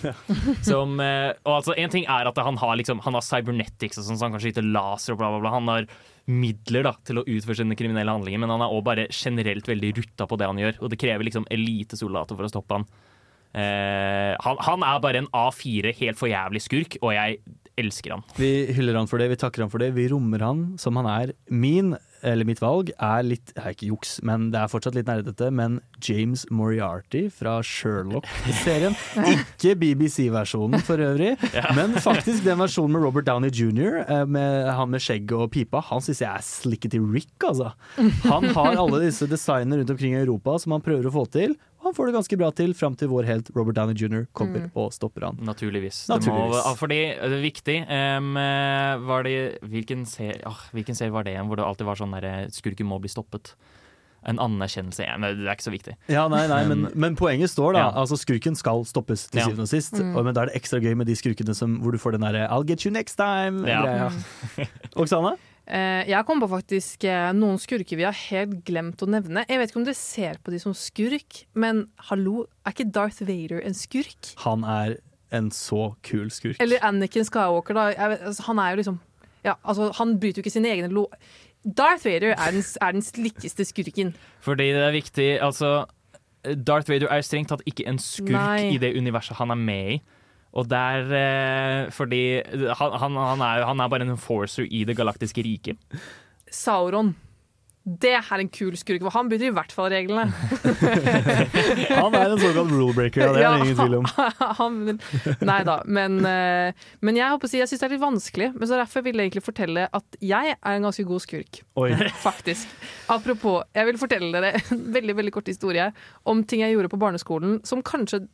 som, eh, og altså, en ting er at han har, liksom, han har cybernetics, og sånn, så han kan skyte laser og bla, bla, bla. Han har midler da, til å utføre sine kriminelle handlinger, men han er også bare generelt veldig rutta på det han gjør, og det krever liksom elitesoldater for å stoppe han. Eh, han, han er bare en A4 helt for jævlig skurk, og jeg elsker han. Vi hyller han for det, vi takker han for det, vi rommer han som han er. Min, eller mitt valg, er litt jeg er ikke juks, men det er fortsatt litt nerdete, men James Moriarty fra Sherlock-serien. <laughs> Ikke BBC-versjonen for øvrig, <laughs> men faktisk den versjonen med Robert Downey jr., eh, med han med skjegg og pipa, han syns jeg er slickety Rick, altså. Han har alle disse designene rundt omkring i Europa som han prøver å få til. Han får det ganske bra til fram til vår helt Robert Downey jr. kommer og stopper han. Naturligvis. Naturligvis. Det må, fordi det er viktig eh, var det, hvilken, serie, oh, hvilken serie var det igjen hvor det alltid var sånn der eh, skurken må bli stoppet? En anerkjennelse. Ja, men det er ikke så viktig. Ja, nei, nei, men, men poenget står da. Ja. Altså Skurken skal stoppes til Ja. syvende og sist. Mm. Og, men da er det ekstra gøy med de skurkene som, hvor du får den derre 'I'll get you next time'. Ja. greia. <laughs> Eh, jeg kom på faktisk eh, noen skurker vi har helt glemt å nevne. Jeg vet ikke om dere ser på de som skurk, men hallo, er ikke Darth Vader en skurk? Han er en så kul skurk. Eller Anakin Skywalker, da. Jeg vet, altså, han er jo liksom ja, altså, Han bryter jo ikke sine egne lo... Darth Vader er den, er den slikkeste skurken. Fordi det er viktig Altså, Darth Vader er strengt tatt ikke en skurk Nei. i det universet han er med i. Og der eh, Fordi han, han, han, er, han er bare en enforcer i det galaktiske riket. Sauron. Det er en kul skurk, for han bryter i hvert fall reglene. <laughs> Han er en såkalt rule breaker, ja, det er det ingen tvil om. <laughs> han, nei da, men, eh, men jeg, håper å si, jeg syns det er litt vanskelig. Men så derfor vil jeg egentlig fortelle at jeg er en ganske god skurk. Oi. <laughs> Faktisk. Apropos, jeg vil fortelle dere en veldig veldig kort historie om ting jeg gjorde på barneskolen som kanskje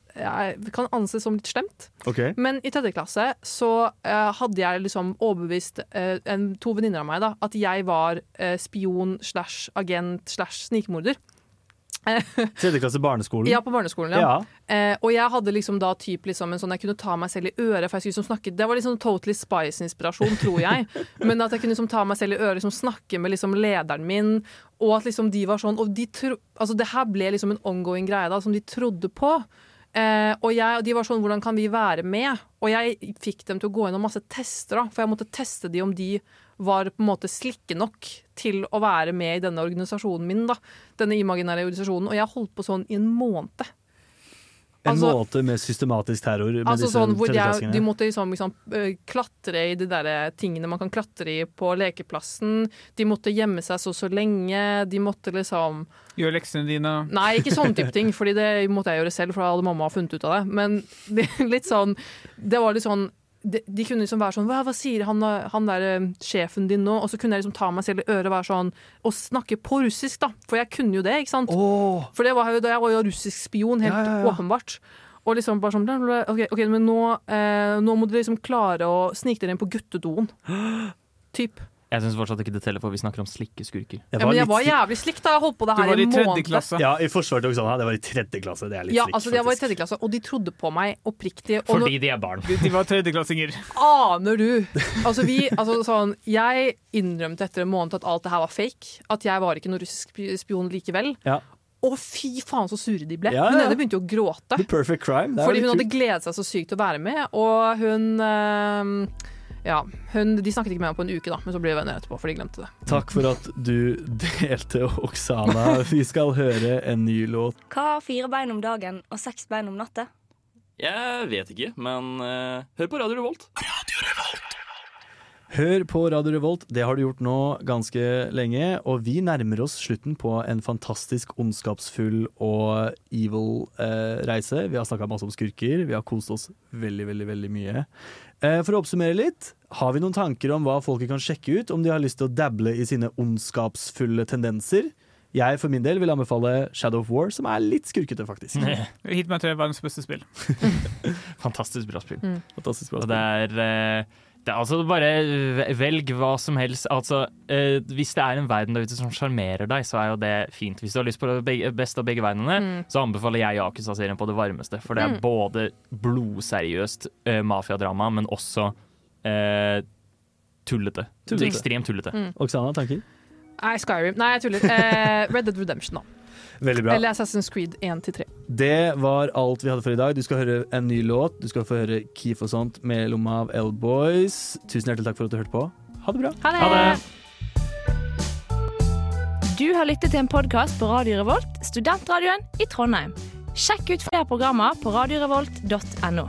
kan anses som litt slemt. Okay. Men i tredje klasse så uh, hadde jeg liksom overbevist uh, en, to venninner av meg da, at jeg var uh, spion slash agent slash snikmorder. <laughs> Tredje klasse barneskolen. Ja, på barneskolen, ja. Ja. Eh, og jeg hadde liksom da typ liksom en sånn jeg kunne ta meg selv i øret, for jeg skulle liksom snakke Det var liksom Totally Spice-inspirasjon, tror jeg. <laughs> Men at jeg kunne liksom ta meg selv i øret, liksom snakke med liksom lederen min, og at liksom de var sånn Og de tro, altså det her ble liksom en ongoing greie da, som de trodde på. Eh, og, jeg, og de var sånn, hvordan kan vi være med? Og jeg fikk dem til å gå gjennom masse tester, da, for jeg måtte teste de om de var på en måte slikke nok til å være med i denne organisasjonen min. da, Denne imaginære organisasjonen. Og jeg holdt på sånn i en måned. En Altså- måte med systematisk terror med Altså disse sånn hvor de. De måtte liksom, liksom øh, klatre i de der tingene man kan klatre i på lekeplassen. De måtte gjemme seg så så lenge. De måtte liksom Gjøre leksene dine. Nei, ikke sånn type ting, Fordi det måtte jeg gjøre selv, for da hadde mamma funnet ut av det. Men <laughs> det, litt sånn Det var litt sånn de, de kunne liksom være sånn Hva, hva sier han, han der eh, sjefen din nå? Og så kunne jeg liksom ta meg selv i øret og være sånn Og snakke på russisk, da. For jeg kunne jo det, ikke sant? For det var jo, jeg var jo russisk spion, helt Ja, ja, ja. åpenbart. Og liksom bare sånn OK, ok, men nå, eh, nå må du liksom klare å snike dere inn på guttedoen. <gasps> Typ. Jeg syns fortsatt ikke det teller, for vi snakker om slikkeskurker. Jeg Ja, men jeg var jævlig slik da jeg holdt på det her i måned. Du var i tredje klasse. Ja, i forsvaret til Oksana, det var i tredje klasse. Det er litt Ja, slik, altså jeg var i tredje klasse, og de trodde på meg oppriktig. Og Fordi de er barn. De, de var tredjeklassinger. aner du Altså vi, altså sånn Jeg innrømte etter en måned at alt det her var fake. At jeg var ikke noen russisk spion likevel. Ja. Og fy faen så sure de ble. Ja, Hun ja. ene begynte jo å gråte. The perfect crime. Fordi hun hadde gledet seg så sykt til å være med, og hun eh, Ja, hun, de snakket ikke med meg på en uke, da, men så ble vi venner etterpå, for de glemte det. Takk for at du <laughs> delte, Oksana. Vi skal høre en ny låt. Hva har fire bein om dagen og seks bein om natta? Jeg vet ikke, men uh, hør på Radio Revolt. Radio Revolt. Hør på Radio Revolt, det har du gjort nå ganske lenge, og vi nærmer oss slutten på en fantastisk ondskapsfull og evil eh, reise. Vi har snakka masse om skurker, vi har kost oss veldig, veldig, veldig mye. Eh, for å oppsummere litt, har vi noen tanker om hva folket kan sjekke ut, om de har lyst til å dabble i sine ondskapsfulle tendenser? Jeg for min del vil anbefale Shadow of War, som er litt skurkete, faktisk. <laughs> Hitman 3 er verdens beste spill. <laughs> Fantastisk bra spill. Mm. Fantastisk bra Og det er, eh, det er altså bare velg hva som helst. Altså, eh, hvis det er en verden der ute som sjarmerer deg, så er jo det fint. Hvis du har lyst på det beste av begge verdenene, Mm. så anbefaler jeg Yakuza-serien på det varmeste. For det er Mm. både blodseriøst eh, mafiadrama, men også eh, tullete. Tullete. Ekstremt tullete. Mm. Oksana, tanker? Nei, Skyrim. Nei, jeg tuller. Eh, Red Dead Redemption, da. Veldig bra. Eller Assassin's Creed 1-3. Det var alt vi hadde for i dag. Du skal høre en ny låt. Du skal få høre Keef og sånt med lomma av L-Boys. Tusen hjertelig takk for at du hørte på. Ha det bra. Ha det! Du har lyttet til en podkast på Radio Revolt, studentradioen i Trondheim. Sjekk ut flere programmer på radiorevolt.no.